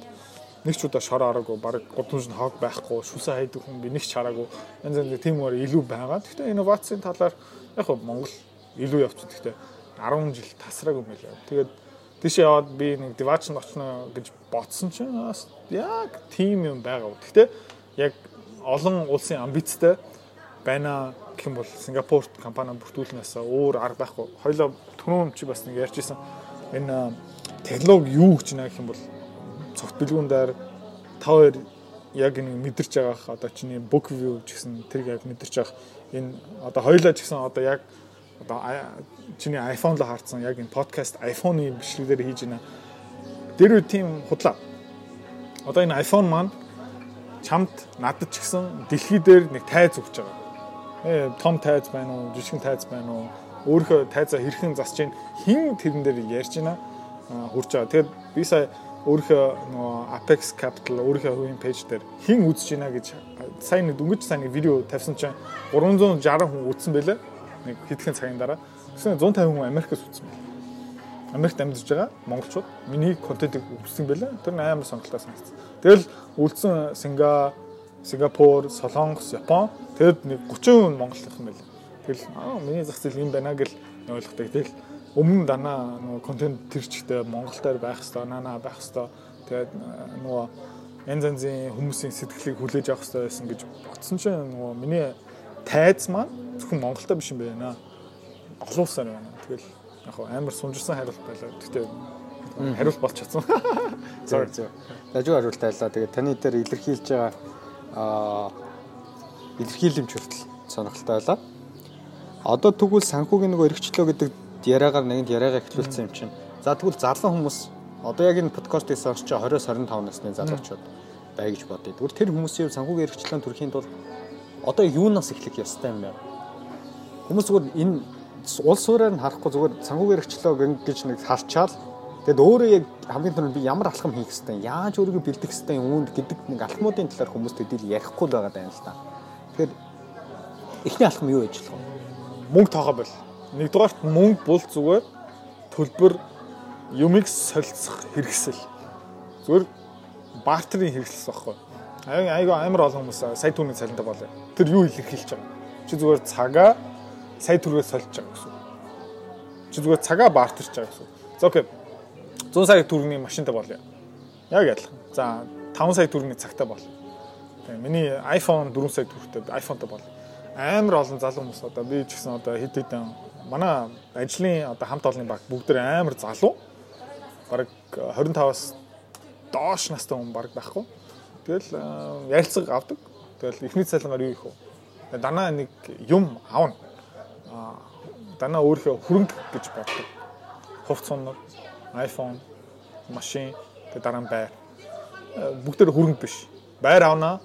Speaker 2: нэг ч удаа шор араагүй баг гудамж нь хог байхгүй шүсэ хайдаг хүн би нэг ч хараагүй янз янз тийм үгээр илүү байгаа. Гэхдээ инновацийн талаар яг хөө Монгол илүү явчихсан. Гэхдээ 10 жил тасраагүй юм байлаа. Тэгээд тийш яваад би нэг девачнд очно гэж бодсон чинь яг тийм юм байгаа. Гэхдээ яг олон улсын амбицтай байна гэх юм бол Сингапурт компани бүртгүүлнээс өөр арга байхгүй. Хоёлоо түрүүн чи бас нэг ярьжсэн. Энэ технологи юу гэж нэ гэх юм бол цогт бэлгүүндээр та хоёр яг нэг мэдэрч байгаах одоо чиний book view гэсэн тэр яг мэдэрч байгаах энэ одоо хоёлаа ч гэсэн одоо яг одоо чиний iPhone л хаарсан яг энэ подкаст iPhone-ы бичлэгээр хийж байна. Тэр үе тийм худлаа. Одоо энэ iPhone маань чамд надад ч гэсэн дэлхий дээр нэг тайз өгч байгаа. Э том тайз байна уу, жижигэн тайз байна уу? Өөрөө тайзаа хэрхэн засч чинь хин тэрэн дээр ярьж байна. хурж байгаа. Тэгэхээр би сая өөрийнхөө нөгөө Apex Capital өөрийнхөө хувийн пэйж дээр хэн үзэж байна гэж сайн нэг дөнгөж сайн нэг видео тавьсан чинь 360 хүн үзсэн байлаа. Нэг хэдхэн цагийн дараа. Тэгсэн 150 хүн Америкээс үзсэн байлаа. Америкт амьдарч байгаа монголчууд миний контентыг үзсэн байлаа. Тэр нь амар сонирхолтой санагдсан. Тэгэл үлдсэн Синга, Сингапур, Солонгос, Япон тэгэд нэг 30 хүн монголынх юм байлаа. Тэгэл аа миний зах зээл юм байна гэл ойлгохтой. Тэгэл өмнө данаа нөгөө контент төрчтэй Монгол дээр байх хэвээр нана байх хэвээр тэгээд нөгөө янз янзын хүмүүсийн сэтгэлийг хүлээж авах хэрэгтэй байсан гэж бодсон чинь нөгөө миний тайз маань зөвхөн Монголтой биш юм байна. Олон улсаар байна. Тэгэл яг амар сунжирсан хариулт байлаа. Гэхдээ хариулт болж чадсан.
Speaker 1: Sorry. Дажгүй хариулт байлаа. Тэгээд таны дээр илэрхийлж байгаа аа илэрхийлэмж хүртэл сонирхолтой байлаа. Одоо тэгвэл санхүүгийн нөгөө эргчлөө гэдэг яриагаар нэгэнт яриагаа эхлүүлсэн юм чинь. За тэгвэл зарлан хүмүүс одоо яг энэ подкастыг сонсч 20-25 насны залуучууд бай гэж бодъё. Тэгвэл тэр хүмүүсийн санхүүгийн эрхчлэн төрхийн тулд одоо юунаас эхлэх ёстой юм бэ? Хүмүүс зүгээр энэ улс суураар нь харахгүй зүгээр санхүүгийн эрхчлөө гэж нэг харчаал Тэгэд өөрөө яг хамгийн түрүүнд би ямар алхам хийх хэвтэй, яаж өөрийгөө бэлдэх хэвтэй үүнд гэдэг нэг алхмуудын талаар хүмүүст хэдийл ярихгүй л байгаа даа л та. Тэгэхээр эхний алхам юу гэж болох вэ?
Speaker 2: Мөнгө тоохоо бол. Нэгдүгээрт мөнгө бол зүгээр төлбөр юмыг солилцох хэрэгсэл. Зүгээр бартерын хэрэгсэл байхгүй. Айгу амар олон хүмүүс сая түүний цалинтай болоо. Тэр юу илэрхийлж байгаа? Чи зүгээр цагаа сая төгрөгөөр сольж байгаа гэсэн. Чи зүгээр цагаа бартарч байгаа гэсэн. За окей. 100 сая төгрөгийн машинтай болоо. Яг адилхан. За 5 сая төгрөгийн цагтай бол. Тэгээ миний iPhone 4 сая төгрөгтэй iPhone-тай бол. Амар олон залуу хүмүүс одоо би ч гэсэн одоо хэд хэдэн манай ажлын одоо хамт олонны баг бүгд амар залуу бараг 25-аас доош настай хүн бараг байхгүй. Тэгэл ярилцаг авдаг. Тэгэл эхний цалингаар юу их вэ? Данаа нэг юм аавна. Аа данаа өөрийнхөө хөрөнгө гэж боддог. Хувц суннаг, iPhone, машин, тэгээ дараа нь байр. Бүгдээр хөрөнгө биш. Байр авнаа.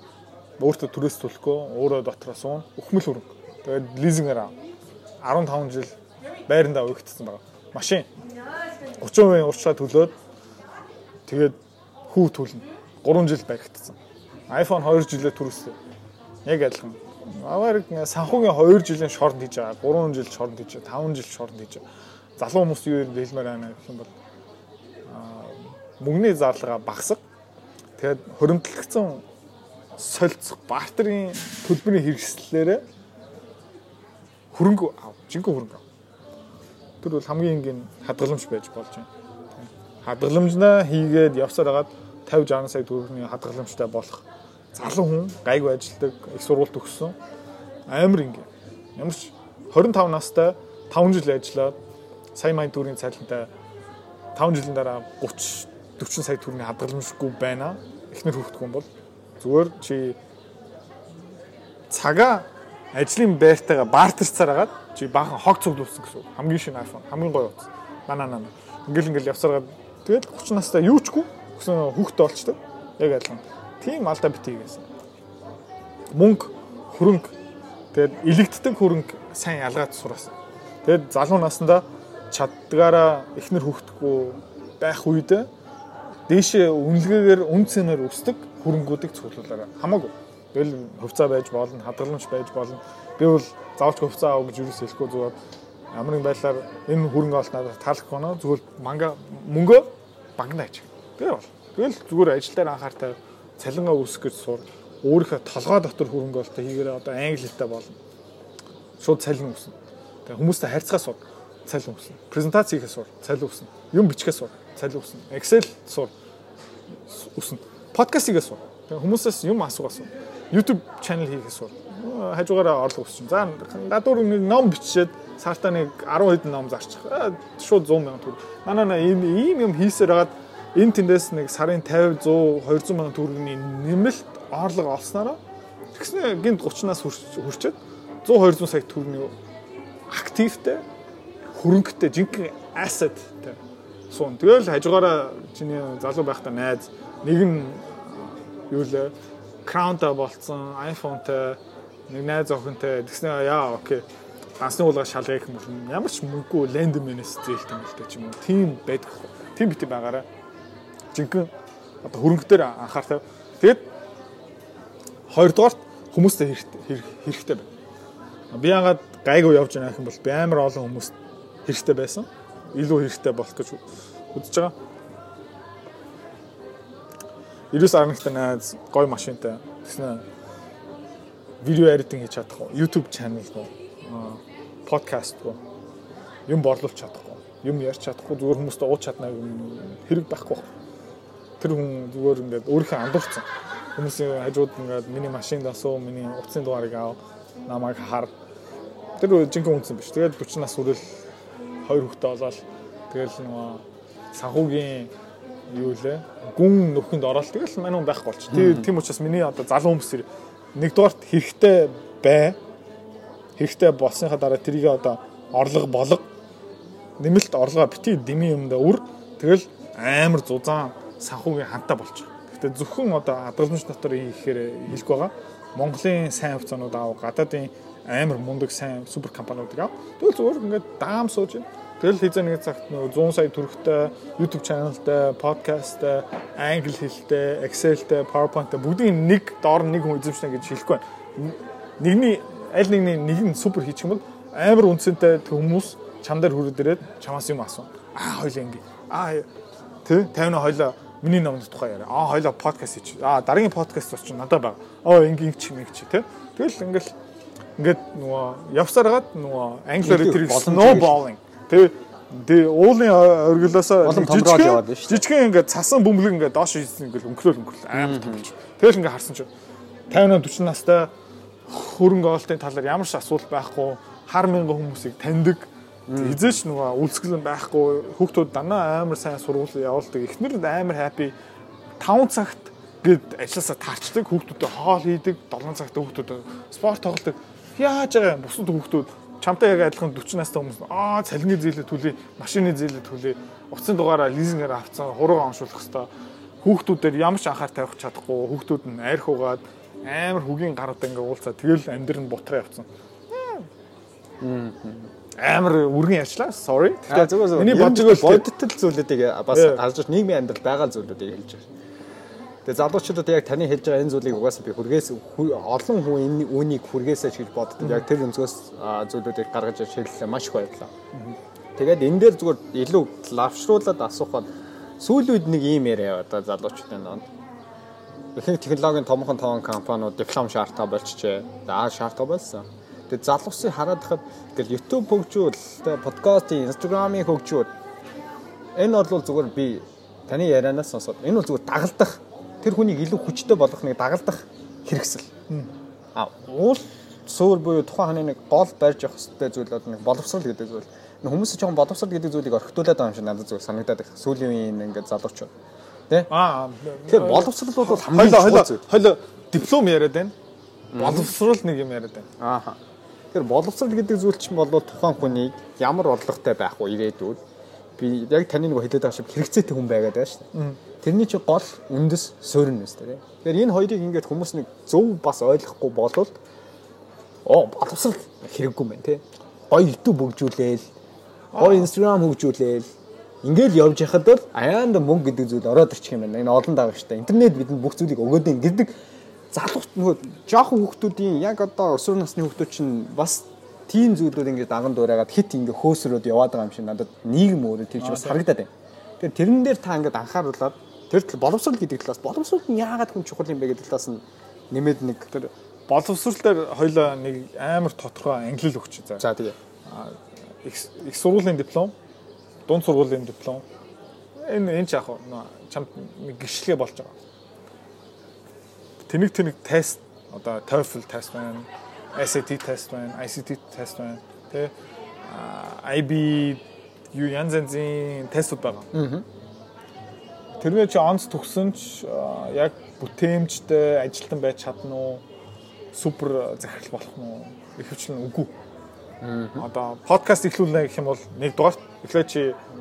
Speaker 2: Өөртөө төрөөс төлөхгүй, өөрөө дотроо суун, өхмөл хөрөнгө. Тэгээд лизингээр ав. 15 жил байрандаа өгөгдсөн байгаа. Машин 30% урьдчилан төлөөд тэгээд хүү төлнө. 3 жил баригдсан. iPhone 2 жилээ түрүүлсэн. Яг адилхан. Аваар санхүүгийн 2 жилийн шорт хийж байгаа. 3 жил шорт хийж байгаа. 5 жил шорт хийж байгаа. Залуу хүмүүс юу хэлмээр байна гэх юм бол мөнгөний зарлага багасга. Тэгээд хоригдлогдсон солилцох бартерын төлбөрийн хэрэгслэлээр хөрөнгө ав. Жинхэнэ хөрөнгө ав. Тэр бол хамгийн энгийн хадгаламж байж болж байна. Хадгаламжнаа хийгээд явсаар хагаад 50 60 сая төгрөгийн хадгаламжтай болох залуу хүн гайгүй ажилдаг, их сургууль төгссөн. Амар ингээ. Ямар ч 25 настай 5 жил ажиллаад сая маяг төгрөгийн цалинтай 5 жилийн дараа 30 40 сая төгрөгийн хадгаламжгүй байна. Эхнэр хүүхдгүй бол зүгээр чи цагаа ажлын байртайгаа бартарцаар агаад чи баахан хог цуглуулсан гэсэн хамгийн шинэ iPhone хамгийн гоё утас. Нана нана. Ингээл ингээл явсараад тэгэл 30 настай юу чгүй гэсэн хүүхдтэй болчтой. Яг адилхан. Тийм алдаа битгий гэсэн. Мөнгө, хөрөнгө тэгээд илэгддэг хөрөнгө сайн ялгаад сураасан. Тэгээд залуу наснда чаддгаараа эхнэр хүүхдгүй байх үед дээшээ үнэлгээгээр үн цэнээр өсдөг хөрөнгүүдийг цуглуулаарай. Хамаагүй Тэгэл хувцаа байж болно, хадгаламж байж болно. Би бол заавч хувцаа авах гэж юу ч хэлэхгүй зүгээр ямар нэг байдлаар энэ хөрөнгө олт надад таалагдах байна. Зүгээр манга мөнгөө багнаач. Тэгээ бол. Тэгэл зүгээр ажил дээр анхаартай цалингаа үүсгэх гэж сур. Өөрийнхөө толгой дотор хөрөнгө олтоо хийгээрээ одоо англи хэлтэй болно. Шууд цалин үүснэ. Тэгээ хүмүүстэй харьцгаа сур. Цалин үүснэ. Презентац хийхээ сур. Цалин үүснэ. Юм бичгээ сур. Цалин үүснэ. Excel сур. Үүснэ. Подкаст хийгээ сур. Тэгээ хүмүүсээс юм асуугаас. YouTube channel хийхээс бол хажуугаараа орлого өсч. За гадуур ном бичээд сартаа нэг 10 хэдэн ном зарчих. Шууд 100 сая төгрөг. Манаа ийм ийм юм хийсээр хагаад энэ тэндээс нэг сарын 50 100 200 сая төгрөгийн нэмэлт орлого олснараа тэгснэ гинт 30-наас хүрчээд 100 200 сая төгрөгийн активтэй хөрөнгөтэй жинхэнэ assetтэй суун. Тэгэл хажуугаараа чиний залуу байхдаа найз нэг нь юу лээ Crown-тай болцсон, iPhone-тай нэг найз охинтой тэгснэ яа окей. Дансны уулга шалгая гэх юм ямар ч мөнгөгүй лендмэнээс зээлт юм л та ч юм уу. Тим байдаг. Тим бити байгаараа. Жинхэнэ одоо хөрөнгө дээр анхаартай. Тэгэд хоёрдугаар хүмүүстэй хэрэгтэй байна. Би яагаад гайгүй явж байгаа юм бол би амар олон хүмүүст хэрэгтэй байсан. Илүү хэрэгтэй болох гэж үзэж байгаа. 99 11-т найз гой машинтай тэгснэ видео эдитинг хийж чадах уу YouTube channel гоо подкаст гоо юм борлуулж чадахгүй юм ярьж чадахгүй зүгээр хүмүүст ууч чадна юм хэрэг байхгүй. Тэр хүн зүгээр ингээд өөрийнхөө андуурсан. Хүмүүсийн хажууд ингээд миний машинд асуу, миний утасны дугаарыг аав, намайг хар. Тэр жинхэнэ үнсэн биш. Тэгээд 40 нас хүрэл хоёр хүүхдээ болоод тэгэл нөгөө санхүүгийн юу лээ гүн нөхөнд ороод тэгэл мань хүн байхгүй болчих. Тийм учраас миний одоо залуу хүмүүс нэгдүгээрт хэрэгтэй бай. Хэрэгтэй болсныхаа дараа тэрийг одоо орлого болго нэмэлт орлогоо бити дими юмда үр тэгэл амар зузаан санхүүгийн ханта болчих. Гэхдээ зөвхөн одоо хадгаламж дотор хийхээр хэлэх байгаа. Монголын сайн хувьцаанууд аав гадаадын амар мундаг сайн супер компаниудыг аав. Тэгвэл зүгээр ингээд даам сууж байна. Тэгэл хийзээ нэг цагт нөгөө 100 сая төгрөгтэй YouTube channelтай, подкасттай, англи хэлтэй, Excel-тэй, PowerPoint-тэй бүгдийн нэг доор нэг хүн эзэмшнэ гэж хэлэхгүй байна. Нэгний аль нэгний нэг нь супер хийчих юм бол амар үнцэнтэй хүмүүс чам дээр хүрээд ирээд чамаас юм асуу. Аа хоёлаа ингэ. Аа тий 50 хоёлаа миний номын тухай яриа. Аа хоёлаа подкаст хийчих. Аа дараагийн подкаст очиж надад байгаа. Оо ингэ чи мэг чи тий. Тэгэл ингээл ингээд нөгөө явсараад нөгөө англиар тэр snowballing тий Тэ уулын оргилоосоо жижигхэн ингээд цасан бөмбөлөг ингээд доош хийсэн ингээд өнгөлөөл өнгөлөөл амар том болж. Тэгэл ингээд харсан чинь 50 40 настай хөрөнгө оолтын талаар ямар ч асуудал байхгүй хар мянган хүмүүсийг таньдаг Хизээч нөгөө үлсгэлэн байхгүй хүүхдүүд данаа амар сайн сургууль явуулдаг. Эхнэр амар хаппи 5 цагт гээд ажилласаа таарчдаг хүүхдүүдэд хоол хийдэг 7 цагт хүүхдүүд спорт тоглодог. Яаж байгаа юм бусад хүүхдүүд чамтай яг адилхан 40 настай хүмүүс аа цалингийн зээлээ түлээ, машины зээлээ түлээ, утасны дугаараа лизингээр авцсан, хуруугаа оншуулах хэвээр хүүхдүүдээр ямар ч анхаар тавих чадахгүй, хүүхдүүд нь арх угаад амар хөгийн гаруудаа ингээ уулзаа тэгэл амьдрал нь бутраа явцсан. Амар үргэн ярьчлаа. Sorry.
Speaker 1: Тэгэхээр миний бодгоо бодитл зүйлүүдийг бас харж нийгмийн амьдрал байгаа зүйлүүдийг хэлж байгаа. Тэгээ залуучуудад яг таны хэлж байгаа энэ зүйлийг угаасаа би хүргээс олон хүн энэ үүнийг хүргээсэй гэж боддог. Яг тэр өнцгөөс зүйлүүдийг гаргаж шийдлээ маш их баярлаа. Тэгээд энэ дээр зүгээр илүү лавшруулад асуухад сүүлийн үед нэг ийм яриа яваа да залуучуудын донд. Ихэнх технологийн томхон тоон компаниуд диплом шаардлагатай болчихжээ. За шаардлагатай болсон Тэгээд залуусыг хараад хахад ингээл YouTube хөгжүүл, подкастын, Instagram-ийн хөгжүүл энэ бол зүгээр би таны ярианаас сонсоод энэ бол зүгээр дагалдах тэр хүнийг илүү хүчтэй болгох нэг дагалдах хэрэгсэл. А уул суур буюу тухайн ханы нэг гол барьж явах хэрэгтэй зүйл бол нэг боловсрал гэдэг зүйл. Хүмүүс жоохон боловсрал гэдэг зүйлийг орхитуулаад байгаа юм шиг надад зүгээр санагдаад их. Сүүлийн үеийн ингээд залуучууд. Тэ? Аа. Тэгэхээр боловсрал бол хамгийн
Speaker 2: хойло хойло диплом яриад байна. Боловсрал нэг юм яриад байна.
Speaker 1: Ааха. Тэгэхээр боловсрал гэдэг зүйл чинь бол тухайн хүнийг ямар орлоготой байх вэ ирээдүйд би яг таны нэг хэлээд байгаа шиг хэрэгцээтэй хүн байгаад байгаа шүү дээ. Тэрний чи гол үндэс суурин нэс дээ. Тэгэхээр энэ хоёрыг ингээд хүмүүс нэг зөв бас ойлгохгүй болвол оо боловсрал хэрэггүй мэн тий. Гоё YouTube хөгжүүлээл, гоё Instagram хөгжүүлээл Ингээл явж яхад бол аяанда мөнгө гэдэг зүйл ороод ирчих юм байна. Энэ олон дагагч та интернет бидэнд бүх зүйлийг өгөөд ин гэдэг залуут нөгөө жоохон хүүхдүүдийн яг одоо өсвөр насны хүүхдүүд чинь бас тийм зүйлүүд ингээд даган дуурайгаад хит ингээд хөөсрөөд яваад байгаа юм шиг надад нийгэм өөрөө тийч бас харагдаад байна. Тэгэхээр тэрэн дээр та ингээд анхааруулаад тэр боловсрал гэдэг талаас боловсрал нь яагаад хүн чухал юм бэ гэдэг талаас нь нэмээд нэг
Speaker 2: тэр боловсрал дээр хоёлаа нэг амар тодорхой англи өгч за.
Speaker 1: За тэгээ.
Speaker 2: Их сургуулийн диплом, дунд сургуулийн диплом. Энэ энэ ч яг чамд нэг гიშлэгээ болж байгаа тэнэг тэнэг тест одоо TOEFL тест байна, SAT тест байна, ICT тест байна, тэ IB юу янз янзын тестүүд байгаа. Аа. Тэргээ чи онц төгсөн ч яг бүтээмжтэй ажилтан байж чадна уу? Супер захирал болох нь? Ихэвчлэн үгүй. Аа. Одоо подкаст эхлүүлнэ гэх юм бол нэг дугаар эхлээ чи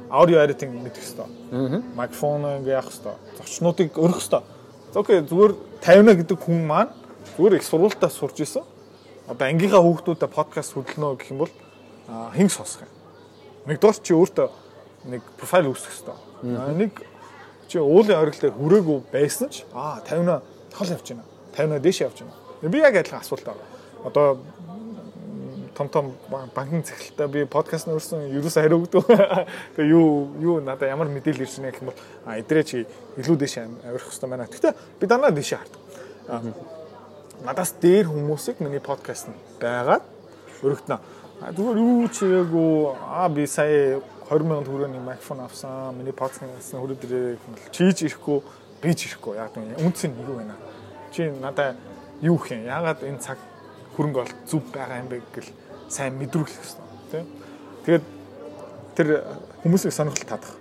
Speaker 2: аудио эдитинг мэдэх хэрэгтэй. Аа. Микрофон ингээ яах хэрэгтэй. Зочнуудыг өргөх хэрэгтэй Окей зүгээр 50 гэдэг хүн маань зүгээр их сургуультаа сурж исэн. Одоо ангийнхаа хүүхдүүдэд подкаст хөдлөнө гэх юм бол хэн сонсох юм? Нэгдүгээр чи өөртөө нэг профайл үүсгэх хэрэгтэй. Нэг чи уулын оргил дээр хүрээгүй байсан ч аа 50 хол явж байна. 50 дээш явж байна. Би яг адилхан асуулт байгаа. Одоо том том банкны цахилтаа би подкаст нөрсөн ерөөсө хариу өгдөг. Тэгээ юу юу надаа ямар мэдээлэл байна гэх юм бол а эдрээ чи илүү дэш авирах хэрэгтэй байна. Гэхдээ би дандаа дэш хардаг. Надаас дээр хүмүүсийг миний подкаст нь байгаад өргөтнө. Зүгээр юу ч хийгээгүй аа би сая 20000 төгрөгийн микрофон авсан. Миний подкастны хүрээ дээрээ чийж ирэхгүй, бийж ирэхгүй. Яг нь үнц нь юу вэ? Чи надаа юу юм? Ягаад энэ цаг хөрөнгө бол зүв байгаа юм бэ гэл сайн мэдрүүлэх хэрэгтэй тийм. Тэгээд тэр хүмүүсийг сонирхол татах.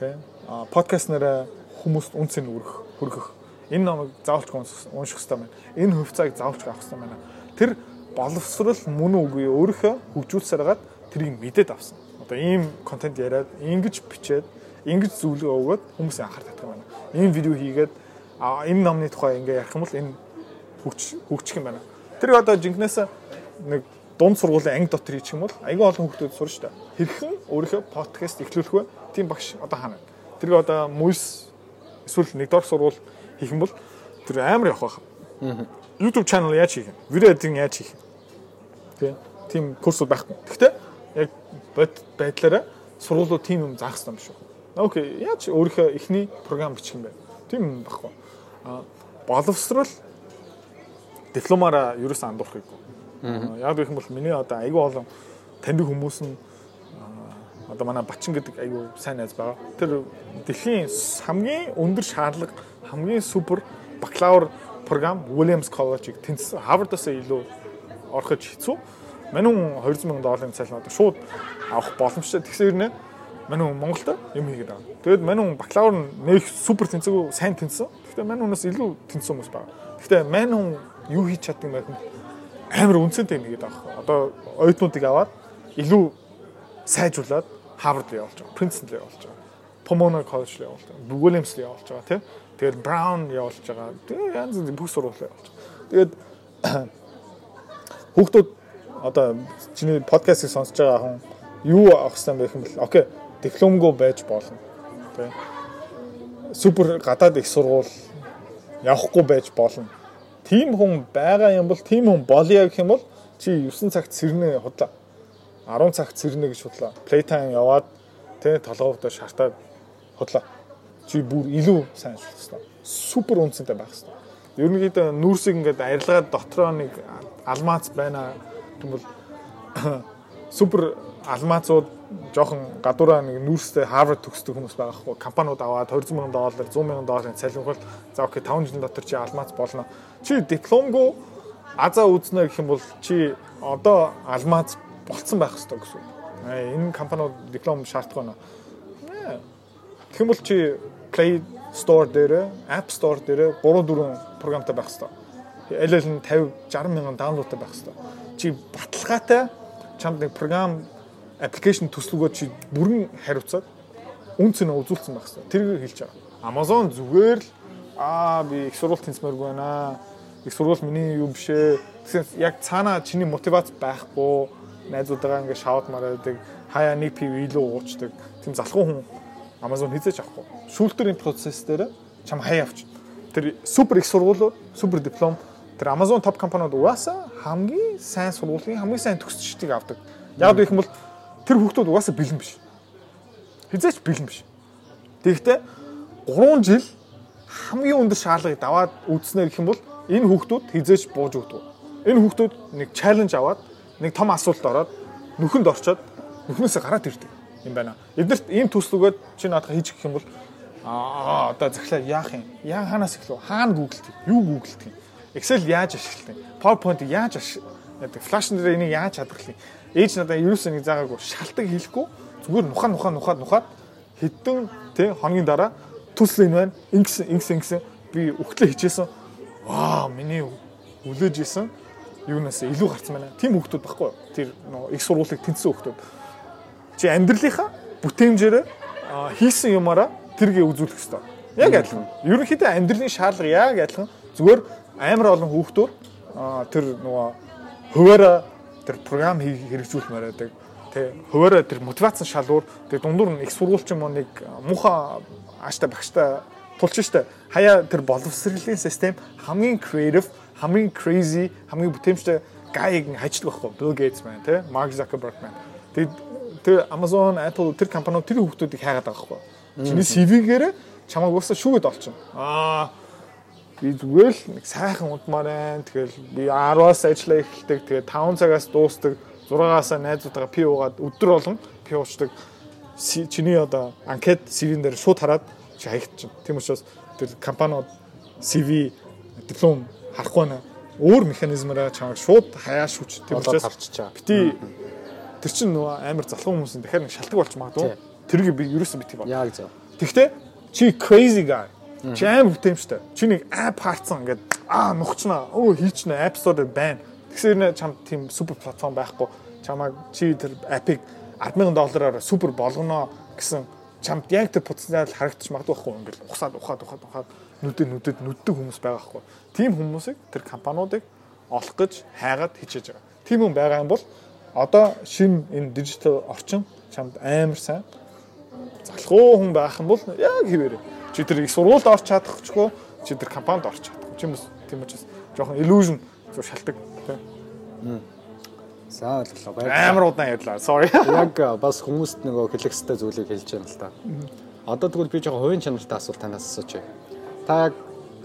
Speaker 2: Тийм. А подкаст нэрэ хүмүүст үнцэн өргөх, хөргөх. Энэ номыг заавалч унших хэрэгтэй байна. Энэ хувьцааг заавалч авах хэрэгтэй байна. Тэр боловсрал мөн үгүй өөрийнхөө хөгжүүлсээр гад тэрийг мэдээд авсан. Одоо ийм контент яриад, ингэж бичээд, ингэж зөвлөгөө өгөөд хүмүүсийн анхаар татдаг байна. Ийм видео хийгээд энэ номны тухай ингээ ярих юм бол энэ хөгж хөгжих юм байна. Тэр одоо жинкнээс нэг дунд сургуулийн анги дотор хийчих юм бол айгүй олон хүмүүс шүү дээ. Хэрхэн өөрийнхөө подкаст эхлүүлэх вэ? Тийм багш одоо хаана? Тэрийг одоо мөс эсвэл нэгдүгээр сургууль хийх юм бол тэр амар явах байх. YouTube channel яаж хийх вэ? Видео эдитинг яаж хийх вэ? Тийм курсууд байхгүй. Гэхдээ яг бод байдлаараа сургуулиуд тийм юм заах юм шүү. Окей, яаж өөрийнхөө эхний програм бичих юм бэ? Тийм юм баггүй. А боловсрал дипломаараа ерөөс андуурахгүй. Яг гэх юм бол миний одоо айгүй олон таньдаг хүмүүс нь одоо манай Бачин гэдэг айгүй сайн найз байгаа. Тэр дэлхийн хамгийн өндөр шаардлага хамгийн супер бакалавр програм Williams College-ыг тэнцсэн. Harvard-аас илүү ороход хэцүү. Манай хүн 200 сая долларын цалин одоо шууд авах боломжтой. Тэгсээр нэ манай хүн Монголд юм хийгээд байгаа. Тэгээд манай хүн бакалавр нэг супер тэнцээгүү сайн тэнцсэн. Гэхдээ манай хүнээс илүү тэнцсэн хүмүүс байгаа. Гэхдээ манай хүн юу хийж чаддаг юм бэ? амар үнцэнтэй нэгэд байгаа. Одоо оюутнуудыг аваад илүү сайжруулад Harvard руу явуулж байгаа. Princeton руу явуулж байгаа. Pomona College руу явуулж байгаа. Williams руу явуулж байгаа тийм. Тэгээд Brown явуулж байгаа. Тэгээд янз бүрийн бүх сургууль явуулж байгаа. Тэгээд хүүхдүүд одоо чиний подкастыг сонсож байгаа хүн юу авах хэрэгтэй байх юм бол окей дипломгүй байж болно. Тэ. Супер гадаад их сургууль явахгүй байж болно тийм хүн байгаа юм бол тийм хүн болъё гэх юм бол чи 9 цагт сэрнэ худлаа. 10 цагт сэрнэ гэж худлаа. Playtime яваад тэ толгоовдоо шартаад худлаа. Чи бүр илүү сайн ажиллах хэрэгтэй. Супер үнцэнтэй байх хэрэгтэй. Ерөнхийдөө нүүрсийг ингээд арилгаад дотроо нэг алмаац байна гэвэл супер алмаацууд жоохон гадуураа нэг нүүрстэй Harvard төгсдөг хүмүүс байгаа хгүй компаниуд аваад 200 сая доллар 100 сая долларын цалинхол за окей 5 жилийн дотор чи алмаац болно. Чи дипломгүй азаа үзнэ гэх юм бол чи одоо алмаац болцсон байх хэрэгтэй гэсэн. Энэ компаниуд диплом шаардах байна. Тэгэх юм бол чи Play Store дээр, App Store дээр 3 4 програмтай байх хэрэгтэй. Аль аль нь 50 60 мянган даунлоудтай байх хэрэгтэй. Чи баталгаатай чамд нэг програм аппликейшн төслөгөө чи бүрэн хариуцаад үн цэнэ үзүүлсэн байх хэрэгтэй. Тэрийг хэлж байгаа. Amazon зүгээр л аа би их сурвалт тэнцмээргүй байна. Их сурвалт миний юу биш ээ. Тэгсэн яг цаана чиний мотивац байхгүй найзуудаа ингээ шаут мараадаг хаяа нэг пив илүү уучдаг. Тэм залхуу хүн Amazon хийзэж авахгүй. Шүүлтүрийн процесс дээр чам хаяа авч. Тэр супер их сургуулиуд, супер диплом тэр Amazon топ компаниуд угаасаа хамгийн сайн сургуулийн хамгийн сайн төгсчдгийг авдаг. Яг гэх юм бол тэр хүүхдүүд угаасаа бэлэн биш. Хизээч бэлэн биш. Тэгэхдээ 3 жил хамгийн өндөр шаардлагыг даваад үзснээр гэх юм бол энэ хүүхдүүд хизээч бууж өгдөг. Энэ хүүхдүүд нэг чаленж аваад нэг том асуулт ороод нүхэнд орчоод нүхнээсээ гараад ирдэг юм байна. Эднэрт ийм төслөгөөд чи наадах хийж гэх юм бол аа одоо захлаа яах юм? Яа ханаас эхлэв? Хаана гуглдгийг? Юу гуглдгийг? Excel яаж ашиглах юм? PowerPoint яаж ашиглах? Flash дээр энийг яаж хадгалах юм? ээж надаа ерөөсөө нэг заагаагүй шалтак хийхгүй зүгээр нухаа нухаа нухаад нухаад хэдэн тий хоногийн дараа төсөл энэ байна ингэсэн ингэсэн ингэсэн би өгтлөө хичээсэн ваа миний үлээж исэн юунаас илүү гарцсан байна тийм хүмүүс байхгүй тэр их сургуулийг тэнцсэн хүмүүс чи амьдралынхаа бүтээмжээр хийсэн юмараа тэргээ үзүүлэх хэрэгтэй яг адилхан ерөнхийдөө амьдралын шаардлага яг адилхан зүгээр амар олон хүүхдүүд тэр нөгөө хуваараа тэр програм хэрэгжүүлмээр байдаг. Тэ хуваараа тэр мотивацийн шалгуур тэг дундуур нь их сургуульч юм уу нэг муухай ааштай багштай тулч штэ. Хаяа тэр боловсролын систем хамгийн creative, хамгийн crazy, хамгийн бүтээмжтэй гайг хайчдаг байхгүй. Bill Gates маань тэ Mark Zuckerberg маань. Тэг тэр Amazon, Apple тэр компаниуд тэр хүмүүсийг хайгаад байгаа байхгүй. Чиний CV-гээр чамайг уусаа шүүгээд олчихно. Аа би зүгээр л нэг сайхан удмаар байна. Тэгэл би 10-аас ажиллаа эхэлдэг. Тэгээ 5 цагаас дуустдаг. 6-аас найзуудаараа пи уугаад өдөр болгон пи уучдаг. чиний одоо анкет CV-н дээр шууд хараад чи хаягдчих. Тийм учраас тэр компаниуд CV диплом харахгүй байна. Өөр механизмаараа чамайг шууд хаяаш хүч. Тийм учраас
Speaker 1: харчиж байгаа.
Speaker 2: бити тэр чинь нөгөө амар залхуу хүмүүс дахиад нэг шалтгаан болч магадгүй. Тэрийг би ерөөсөө бити ба.
Speaker 1: Яг зөв.
Speaker 2: Тэгтээ чи crazy guy. Чи амар бүтээмжтэй. Чи нэг app хаарцсан ингээд аа нухчнаа. Өө хийчнэ app store байна. Тэгсэр нэ чам тийм супер платформ байхгүй. Чамаа чи тэр app-ыг 100000 доллараар супер болгоно гэсэн чамд яг тэр потенциал харагдчих магадгүй байхгүй ингээд ухсаад ухаад ухаад ухаад нүдэд нүдэд нүддэг хүмүүс байгаа байхгүй. Тийм хүмүүсийг тэр компаниудыг олох гэж хайгаад хичээж байгаа. Тийм хүн байгаа юм бол одоо шинэ энэ дижитал орчин чамд амар сайн залхуу хүн байх юм бол яг хэвээрээ. Чи тэр их сургуульд орч чадахгүй, чи тэр компанид орч чадахгүй. Чи хүмүүс тийм учраас жоохон illusion зөв шалтгаан. тийм.
Speaker 1: За ойлголоо.
Speaker 2: Амар удаан ярьлаа. Sorry.
Speaker 1: Яг бас хүмүүст нөгөө хэлэх хэвээр зүйлийг хэлж байна л да. Одоо тэгвэл би жоохон хувийн чанартай асуулт танаас асууж байна. Та яг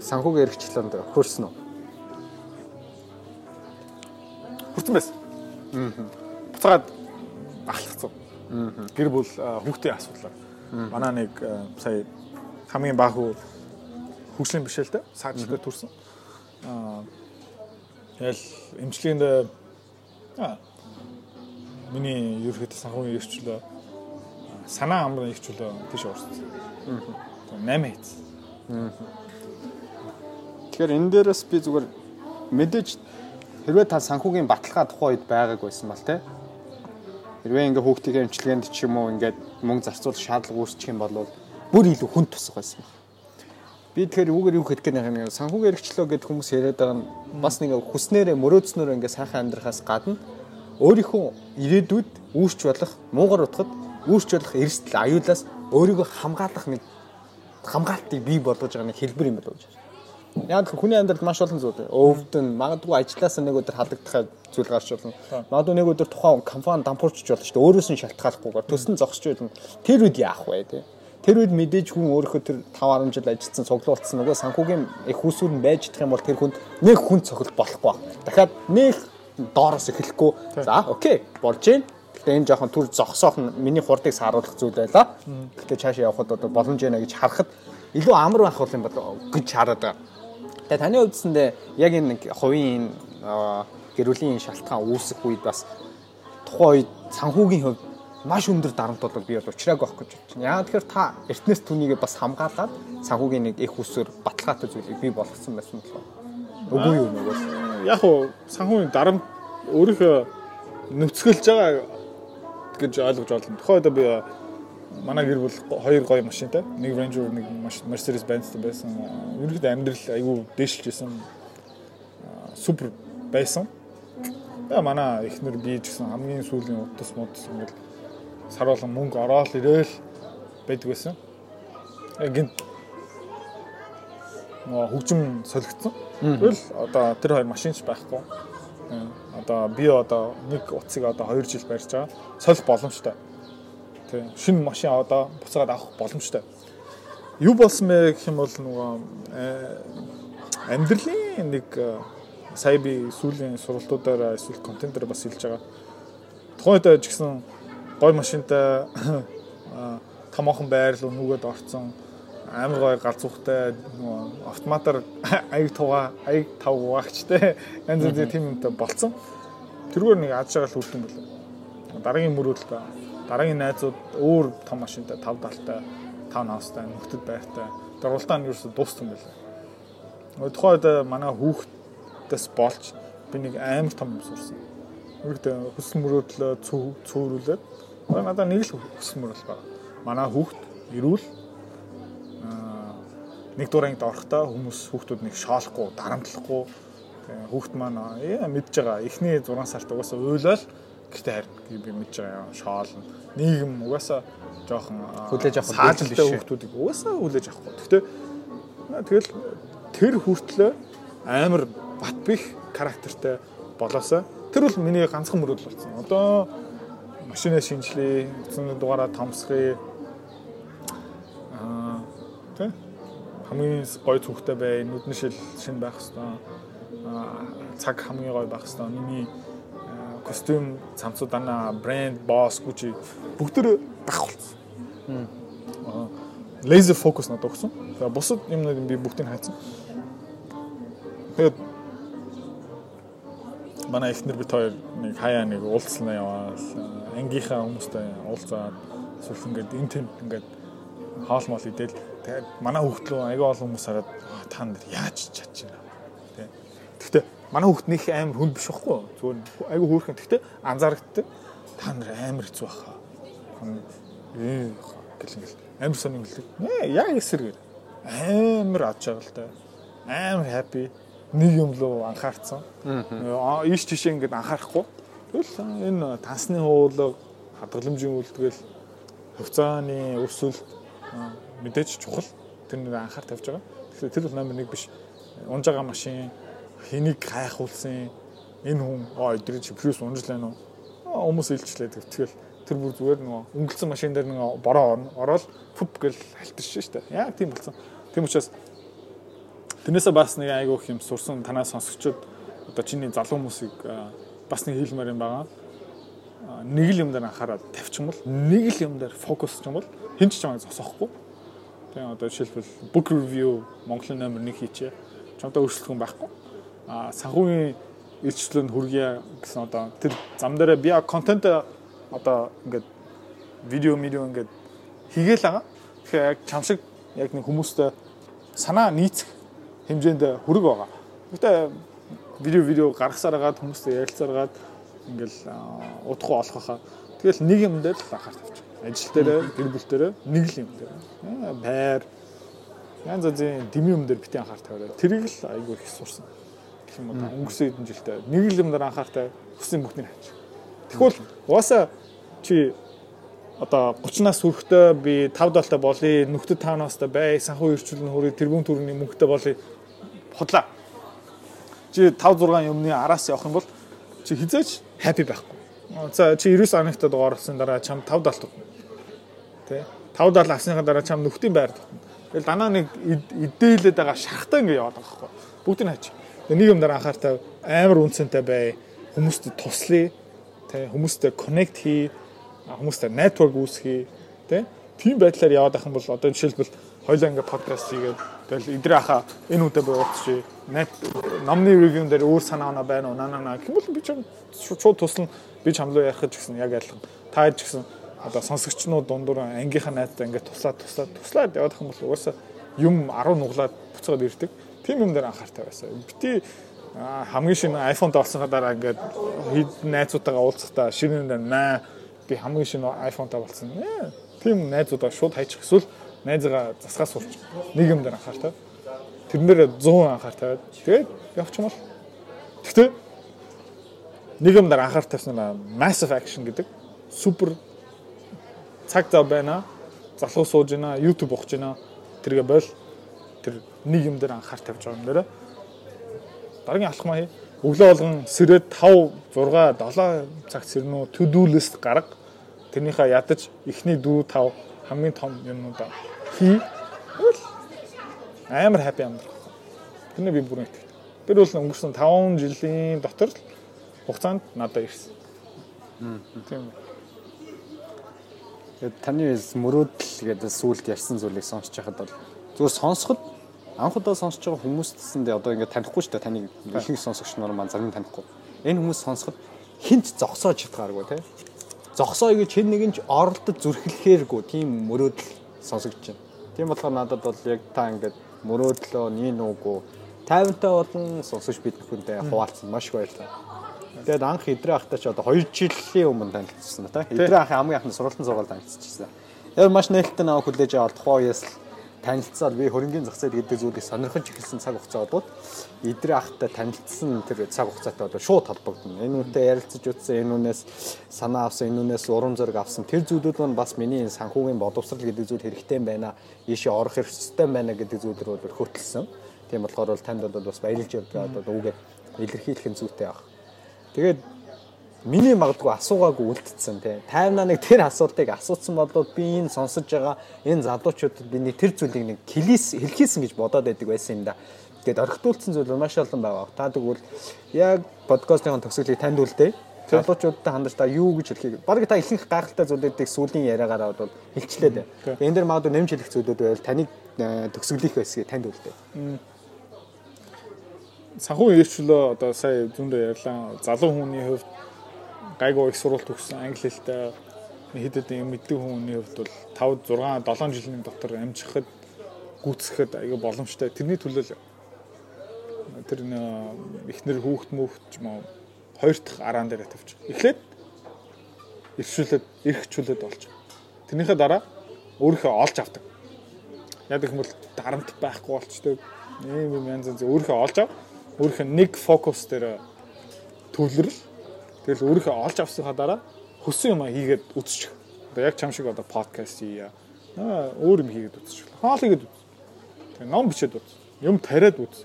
Speaker 1: санхүүгийн эрхчлөөнд хөрсөн үү?
Speaker 2: Хүрсэн байсан. Буцаад ахлахсан. Гэр бүл хүүхдийн асуудлаар. Манай нэг сая хамгийн бага хүү хөгжлийн бишэлтэй саажилтад төрсэн. Аа тэгэл эмчилгээнд аа миний ерөөхдөө санхүүгийн эрхчлөө санаа амрын эрхчлөө тийш орсон. 8 хийц.
Speaker 1: Тэгэхээр энэ дээрээс би зүгээр мэдээж хэрвээ та санхүүгийн баталгаа тухайн үед байгааг байсан бол те хэрвээ ингээ хүүхдийн эмчилгээнд ч юм уу ингээд мөнгө зарцуулах шаардлага үүсчих юм бол бүр илүү хүн тусах байсан байна. Би тэгэхээр үүгээр юу хэлэх гээд байгаа юм санхүүгийн эрхчлөө гэдэг хүмүүс яриад байгаа нь бас нэг хүснээрээ мөрөөдснөөр ингээ сайхан амьдрахаас гадна өөрийнхөө ирээдүйд үүсч болох муугар утгад үүсч болох эрсдэл аюулаас өөрийгөө хамгаалах нэг хамгаалтыг бий болгож байгаа нэг хэлбэр юм болов уу? Яг хүний амьдралд маш олон зүйл. Өвдөн магадгүй ажлаас нэг өдөр халагдах зүйл гарч болно. Магадгүй нэг өдөр тухайн компани дампуурч болно шүү дээ. Өөрөөс нь шалтгааллахгүйгээр төсн зогсож байна. Тэр үед яах вэ те? Тэр үед мэдээж хүн өөрийнхөө тэр 5 10 жил ажилласан цуглуулсан нөгөө санхүүгийн их усүр нь байж чадах юм бол тэр хүнд нэг хүн цохилт болохгүй. Дахиад нэг доороос эхлэхгүй. За окей болж гин. Гэтэ энэ жоохон түр зогсоох нь миний хурдыг сааруулах зүйл байлаа. Гэтэ цаашаа явхад одоо боломж байна гэж харахад илүү амар байх бол юм болоо гэж хараад байгаа. Тэгээ таны хувьдсэндээ яг энэ хувийн аа, гэр бүлийн шалтгаан үүсэх үед бас тухайн үед санхүүгийн хувьд маш өндөр дарамт бол би бол учрааг байхгүй гэж бодчих. Яа тэгэхээр та эртнээс түүнийг бас хамгаалаад санхүүгийн нэг их усөр баталгаатай зүйлийг бий болгосон байсан болов уу? Үгүй юу бол
Speaker 2: Яг уу санхүүгийн дарамт өөрийнхөө нүцгэлж байгаа гэж ойлгож байна. Тухайн үед би манай гэр бүл хоёр гоё машинтай. Нэг Range Rover, нэг Mercedes Benz байсан. Ерөнхийдөө амьдрал айгүй дээшилж исэн. Супер байсан. Тэгээ манай эхнэр би ч гэсэн хамгийн сүүлийн удас модс ингээл сар болгон мөнгө ороод ирээл байдаг байсан. Яг гинт хөгжим солигдсон. Тэгэл одоо тэр хоёр машинч байхгүй. Одоо би одоо нэг утсыг одоо 2 жил барьж байгаа. Солих боломжтой. Тийм. Шинэ машин одоо буцаад авах боломжтой. Юу болсон бэ гэх юм бол нөгөө э, амьдралын нэг э, сая би сүүлийн сургалтуудаар эсвэл контентээр бас хэлж байгаа. Тухайн үед ч гэсэн гой машинтай томоохон байрлал нүгэд орцсон амар гой галзуухтай нөгөө автоматар аяг тугаа аяг тав гаагчтай янз бүрийн тийм юмтай болцсон. Тэргээр нэг аз жаргал хүрдэн болов. Дараагийн мөрөөдөл ба дараагийн найзууд өөр том машинтай 5 далтай 5 наастай нөхдөд байртай дургалтаа нь ерөөсө дууссан байлаа. Нөгөө тухайн үед манай хүүхдээс болж би нэг амар том юм сурсан. Үүрдээ хүсэл мөрөөдлөө цөөрүүлээд надад нэг л хүсэл мөрөөдөл байна. Манай хүүхд ирүүл нэг дуурайнд орохдоо хүмүүс хүүхдүүд нэг шоолохгүй, дарамтлахгүй хүүхд маань ээ мэдж байгаа. Эхний 6 сард угаасаа уйлал гэхдээ харин би мэдж байгаа шоолно. Нийгэм угаасаа жоохон
Speaker 1: Хүлээж авах шүү.
Speaker 2: хүүхдүүдийг угаасаа хүлээж авахгүй. Гэхдээ тэгэл тэр хүртлээ амар бат бих карактертай болоосаа тэр бол миний ганцхан мөрөөдөл болсон. Одоо машинаа шинжлэе, эцэн дугаараа томсгоё. Аа тэ хамгийн гоё цүнхтэй бай, нүдний шил шин байх хэвээр. Аа цаг хамгийн гоё байх хэвээр. Миний костюм, цамцуудаа, брэнд, босс, гүчи бүгд төр байх болсон. Аа laser focus надад өгсөн. За бусад юмнууд би бүгдийг хайцсан. Тэгээд манай эхнэр бит хоёр нэг хаяа нэг уулзлаа яваад ангийнхаа хүмүүстэй уулзаад эсвэл ингээд энэ тэнд ингээд хаал мол идэл тэгээд манай рүү аягүй олон хүмүүс хараад та нар яаж чадчихна тий. Гэхдээ манай нэг амар хүнд биш байхгүй зүгээр аягүй хөөрхөн гэхдээ анзаарэгддэг та нар амар хэцүү баха. Ээ гэл ингээл амар сонир гэлдэг. Нэ яг эсэргээр амар ад жаргалтай. Амар happy нэг юм руу анхаарсан. Аа ийш тийшээ ингээд анхаарахгүй. Тэгэл энэ тансны хуулга, хадгаламжийн үйлдэл, хувьцааны өрсөлд мэдээж чухал. Тэр нэг анхаар тавьж байгаа. Тэгэхээр тэр бол номер 1 биш. Унж байгаа машин хэнийг хайхуулсан энэ хүн аа өдрийн чи плюс унжлаа нөө. Хүмүүс илчлээ тэгвэл тэр бүр зүгээр нөгөө өнгөлцсөн машин дээр нөгөө бороо ороод фүп гэл халтарч штэ. Яг тийм болсон. Тийм учраас тэрнээсээ бас нэг айгүй их юм сурсан танаа сонсогчдод одоо чиний залуу хүмүүсийг бас нэг хэлмээр юм байгаа. Нэг л юм дээр анхаарал тавьчихвал нэг л юм дээр фокус хийчихвал хэн ч чамайг зогсоохгүй. Тийм одоо жишээлбэл book review Монголын номер 1 хийчээ. Чамтай өрсөлдөх юм байхгүй. А санхүүгийн илчлэнд хүргье гэсэн одоо тэр зам дээр би контент одоо ингээд видео видео ингээд хийгээл байгаа. Тэгэхээр яг чам шиг яг нэг хүмүүстэй санаа нийцэх хэмжээнд хүрэг байгаа. Гэтэ видео видео гаргасараад хүмүүстэй ярилцааргаад ингээл удахгүй олох хаа. Тэгэл нэг юм дээр л анхаар тавьчих. Ажил дээр, гэр бүл дээр нэг л юм дээр. Байр янз янзын дэми юм дээр битэн анхаар тавиараа. Тэрийг л айгүй их сурсан. Гэх юм уу өнгөрсөн хэдэн жилдээ нэг л юм дээр анхаартай хүссэн бүхнийг хаачих. Тэгвэл угаасаа чи одоо 30-наас хүрэхдээ би 5 долтой болъё, нүхтэд 5 настай бай, санхүү ирчүүлэн хөрөй, тэрбум төрний мөнгөтэй болъё. Худлаа. Чи 5 6 юмны араас явах юм бол чи хизээч happy байхгүй. За чи 99 оногт дугаар авсан дараа чам 5 долт. Тэ? 5 долт авсныхаа дараа чам нүхтийн байр. Тэгэл данаа нэг идээлээд байгаа шахтаа ингэ яваад байгаа байхгүй. Бүгдийг хаач. Нэг юм дараа анхаартай амар үнцэнтэй бай. Хүмүүст туслая. Тэ хүмүүстэй connect хий хүмүүстэй network үүсгэе тий тийм байдлаар яваад ах юм бол одоо жишээлбэл хоёлаа ингээ подкаст хийгээд тэгэл идрээ хаа энэ үедээ буурчих net номны review дээр өөр санаа оноо байна уу? Наа гэвэл би ч шууд туслана би ч хамлуу ярих гэсэн яг адилхан та ч гэсэн одоо сонсогчнууд дундуур ангийнхаа найзтай ингээ туслаад туслаад туслаад яваад ах юм бол угаасаа юм 10 нуглаад буцаад ирдэг. Тийм юм дээр анхаартай байсан. Бити хамгийн шинэ iPhone доолсонгоо дараа ингээд найзуудтайгаа уулзахдаа шинэ нэ би хамгийн шинэ iPhone-тай болсон. Тийм найзуудаа шууд хайчих эсвэл найзгаа засгаас сурч нэг юм дээр анхаартай. Тэрэн дээр 100 анхаар тавиад тэгээд явчихмал. Гэхдээ нэг юм дээр анхаар тавьсан massive action гэдэг супер цаг зав байна. Залхуу сууж байна, YouTube ухаж байна. Тэргээ бойл тэр нэг юм дээр анхаар тавьж байгаа юм дээр дараагийн алхмаа хий. Өглөө болгон сэрээд 5 6 7 цаг сэрнүү to do list гарга тэрнийхээ ядаж эхний 4 5 хамгийн том юмнуудаа хий. Амар хаппи амьдрах. Тэрний би бүр итгэв. Тэр бол өнгөрсөн 5 жилийн дотор л хугацаанд надад ирсэн. Тийм.
Speaker 1: Тэгээд таны мөрөөдөл гэдэг сүулт ярьсан зүйлийг сонсож байхад бол зүгээр сонсоход анх удаа сонсож байгаа хүмүүстсэндээ одоо ингээд танихгүй шүү дээ таныг ихэнх сонсогч нар маань зарим танихгүй. Энэ хүмүүс сонсоход хинт зогсоож чадхааргүй тий зогсоё гэж хэн нэгэн ч оролдож зүрхлэхээргүй тийм мөрөөдөл сонсогдож байна. Тийм болохоор надад бол яг та ингээд мөрөөдлөө нин үгүй тайвантай болон сонсогч бид бүхэндээ хуваалцсан маш их баярлалаа. Тэгээд анх идрээ ахтаа ч одоо 2 жилийн өмнө танилцсан та. Идрээ ахын хамгийн анхны сургалтын зургаал танилцчихсан. Яг маш нээлттэй наваа хүлээж аваад тухайн үеэс л танилцаад би хөрөнгөний зах зээл гэдэг зүйлийг сонирхож эхэлсэн цаг хугацаа бодвол идрээ ахтай танилцсан тэр цаг хугацаатай одоо шууд холбогдно. Энэ үнтэй ярилцаж утсан, энэ үнээс санаа авсан, энэ үнээс урам зориг авсан тэр зүйлүүд маань бас миний санхүүгийн боловсрал гэдэг зүйл хэрэгтэй байна. Ийшээ орох хэрэгтэй байна гэдэг зүйлээр бол хөтөлсөн. Тийм болохоор бол танд бол бас баярлж яваад одоо үгээ илэрхийлэх нь зүйтэй баг. Тэгээд миний магадгүй асуугаагүй үлдсэн тий. Таймнаа нэг тэр асуултыг асуусан бол би энэ сонсож байгаа энэ залуучуудад би нэг тэр зүйлийг нэг хэлээс хэлхийсэн гэж бодоод байдаг байсан юм да. Тэгээд орхитуулсан зүйл маш олон байгаа. Та тэгвэл яг подкастын төгсгөлийг танд үлдээ. залуучуудтай хандаж та юу гэж хэлхийг баг та ихэнх гайхалтай зүйлүүдийг сүүлийн яриагаараа бол хэлчлээ дээ. Энэ дэр магадгүй нэмж хэлэх зүйлүүд байвал таныг төгсгөлийнх байсгийг танд үлдээ.
Speaker 2: Санхүү ирчлөө одоо сая зүүндээ ярьлаа. Залуу хүний хувьд гайгүй их сурвалт төгссөн англи хэлтэй хэд хэдэн мэддэг хүний хувьд бол 5 6 7 жилийн дотор амжихад гүйцэхэд аюу боломжтой. Тэрний төлөө тэр эхнэр хүүхд мөхт ч юм уу хоёр дахь араан дээр тавьчих. Эхлээд ирчүүлээд эрхчлээд болж. Тэрнийхээ дараа өөрийнхөө олж авдаг. Яг юм бол дарамт байхгүй болчтой. Ийм юм янз янз өөрийнхөө олж ав. Өөрийнхөө нэг фокус дээр төвлөрөл. Тэгэл өөрийнхөө олж авсныхаа дараа хүссэн юм хийгээд үзчих. Одоо яг чам шиг одоо подкаст хийя. Аа өөр юм хийгээд үзчих. Хоол хийгээд үз. Тэгээ ном бичээд үз. Юм тариад үз.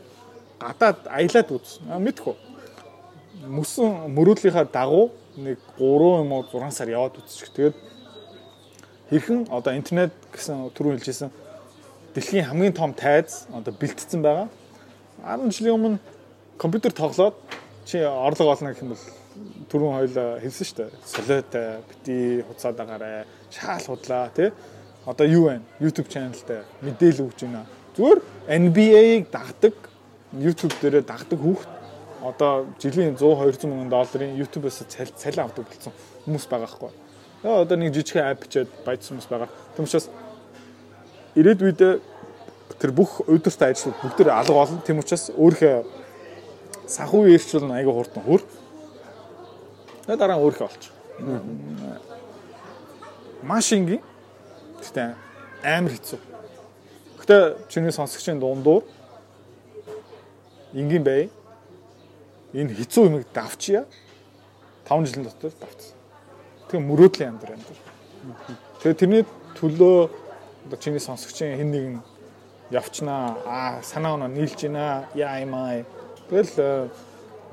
Speaker 2: Гадаад аялаад үз. Мэдхгүй мөсөн мөрөөдлийнхаа дагуу нэг 3 юм уу 6 сар яваад үзчих. Тэгээд хэрхэн одоо интернет гэсэн түрүү хэлжсэн дэлхийн хамгийн том тайз одоо бэлтгэсэн байгаа. 10 жилийн өмнө компьютер тоглоод чи орлого олно гэх юм бол түрүүн хоёлаа хэлсэн шүү дээ. Солиотой бити хуцаад байгаарэ. Шаал худлаа тий. Одоо юу вэ? YouTube channelтай мэдээлэл өгч байна. Зүгээр NBA-г дагдаг YouTube дээрээ дагдаг хүүхд одоо жилийн 100 200 мянган долларын YouTube-ээс цалин авдаг болсон хүмүүс байгаа хгүй. Одоо нэг жижигхэн апп бичээд баяжсан хүмүүс байгаа. Тийм учраас ирээдүйд тэр бүх удиртай ажлууд бүгд алга болно. Тийм учраас өөрийнхөө санхүү эрхчлэл аяга хурдан хөр. Тэгээ дараа нь өөрийнхөө олч. Маш ингийн. Гэтэ амар хэцүү. Гэтэ чиний сонсогчийн дундуур энгийн бай энэ хэцүү юмыг давчия 5 жилийн дотор давцсан. Тэгээ мөрөөдлийн амьдрал амьдрал. Тэгээ тэрний төлөө одоо чиний сонсогчийн хэн нэгэн явчнаа аа санаа оноо нийлж гинэ яа юм аа. Тэгэл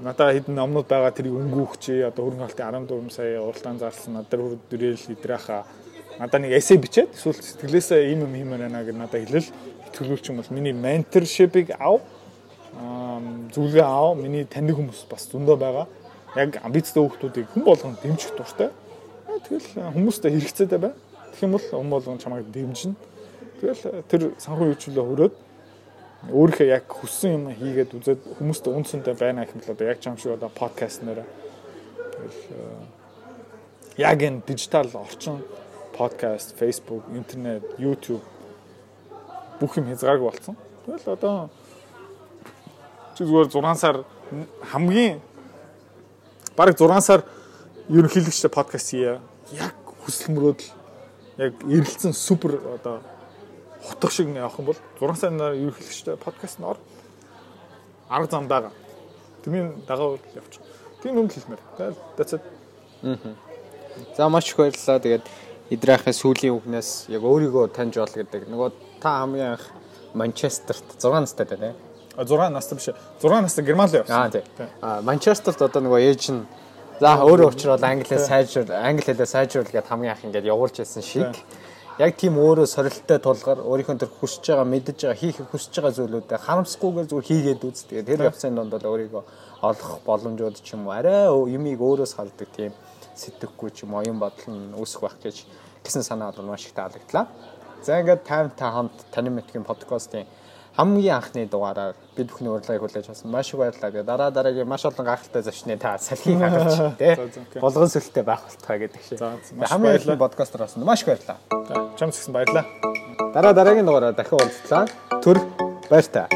Speaker 2: э, надаа хэдэн номнууд байгаа тэрийг өнгөөх чи одоо хөрөнгө халтын 14 сая уралдаан зарласан надад дүрэл идрааха надаа нэг эссе бичээд эсвэл сэтгэлээсээ ийм юм хиймээр байна гэж надад хэлэл төлөвлөч юм бол миний менторшипыг ав зүйлгээ аав. Миний таньдаг хүмүүс бас зөндөө байгаа. Яг амбицтай хүмүүсийг хэн болгон дэмжих дуртай. Тэгэл хүмүүстэй хэрэгцээтэй бай. Тэгэх юм бол хэн болгон чамайг дэмжинэ. Тэгэл тэр санхүү хөгжлөө хөрөөд өөрийнхөө яг хүссэн юм хийгээд үзээд хүмүүстэй үнцэнтэй байна гэх юм бол одоо яг чам шиг одоо подкаст нэрэ тэгэл яг энэ дижитал орчин подкаст, Facebook, интернет, YouTube бүх юм хязгааргүй болсон. Тэгэл одоо чи зүгээр 6 сар хамгийн бараг 6 сар ерөнхийлөгчтэй подкаст хийя. Яг хүсэл мөрөөдөл яг эргэлцэн супер одоо хутга шиг явах юм бол 6 сарнаар ерөнхийлөгчтэй подкаст нь ор арга зам дагаа. Тэмийн дагаа явчих. Тийм юм хэлмээр. That's it.
Speaker 1: За маш их баярлалаа. Тэгээд идрахын сүүлийн үгнээс яг өөрийгөө таньж бол гэдэг. Нөгөө та хамгийн анх Манчестерт 6 настай дээ.
Speaker 2: 6 настай биш. 6 настай Герман руу
Speaker 1: явсан. Аа тий. Аа Манчестерт одоо нөгөө ээж нь за өөрөө учраас англиас сайжруул, англи хэлээ сайжруул гэдээ хамгийн анх ингээд явуулж байсан шиг. Яг тийм өөрөө сорилттой тулгаар өөрийнхөө төр хүсэж байгаа, мэдэж байгаа, хийх хүсэж байгаа зүйлүүдээ харамсахгүйгээр зүгээр хийгээд үз. Тэгээд тэр явцын донд бол өөрийгөө олох боломжууд ч юм уу арай юмыг өөрөөс хардаг тийм сэтгэхгүй ч юм оюун бодол нь үүсэх байх гэж гэсэн санаа бол маш их таалагдлаа. За ингээд тайм та хамт таны мэдхийн подкастын хамгийн анхны дугаараар бид бүхний урилгыг хүлээж авсан. Маш их баярлалаа. Тэгээ дараа дараагийн маш олон гахалтай зочны та салхийг хагарч тий. Болгон сүлттэй байх болтугай гэдэг шиг. Хамгийн их подкастер болсон. Маш их баярлалаа.
Speaker 2: Чамд гисэн баярлалаа.
Speaker 1: Дараа дараагийн дугаараар дахин уулзлаа. Төр баяр та.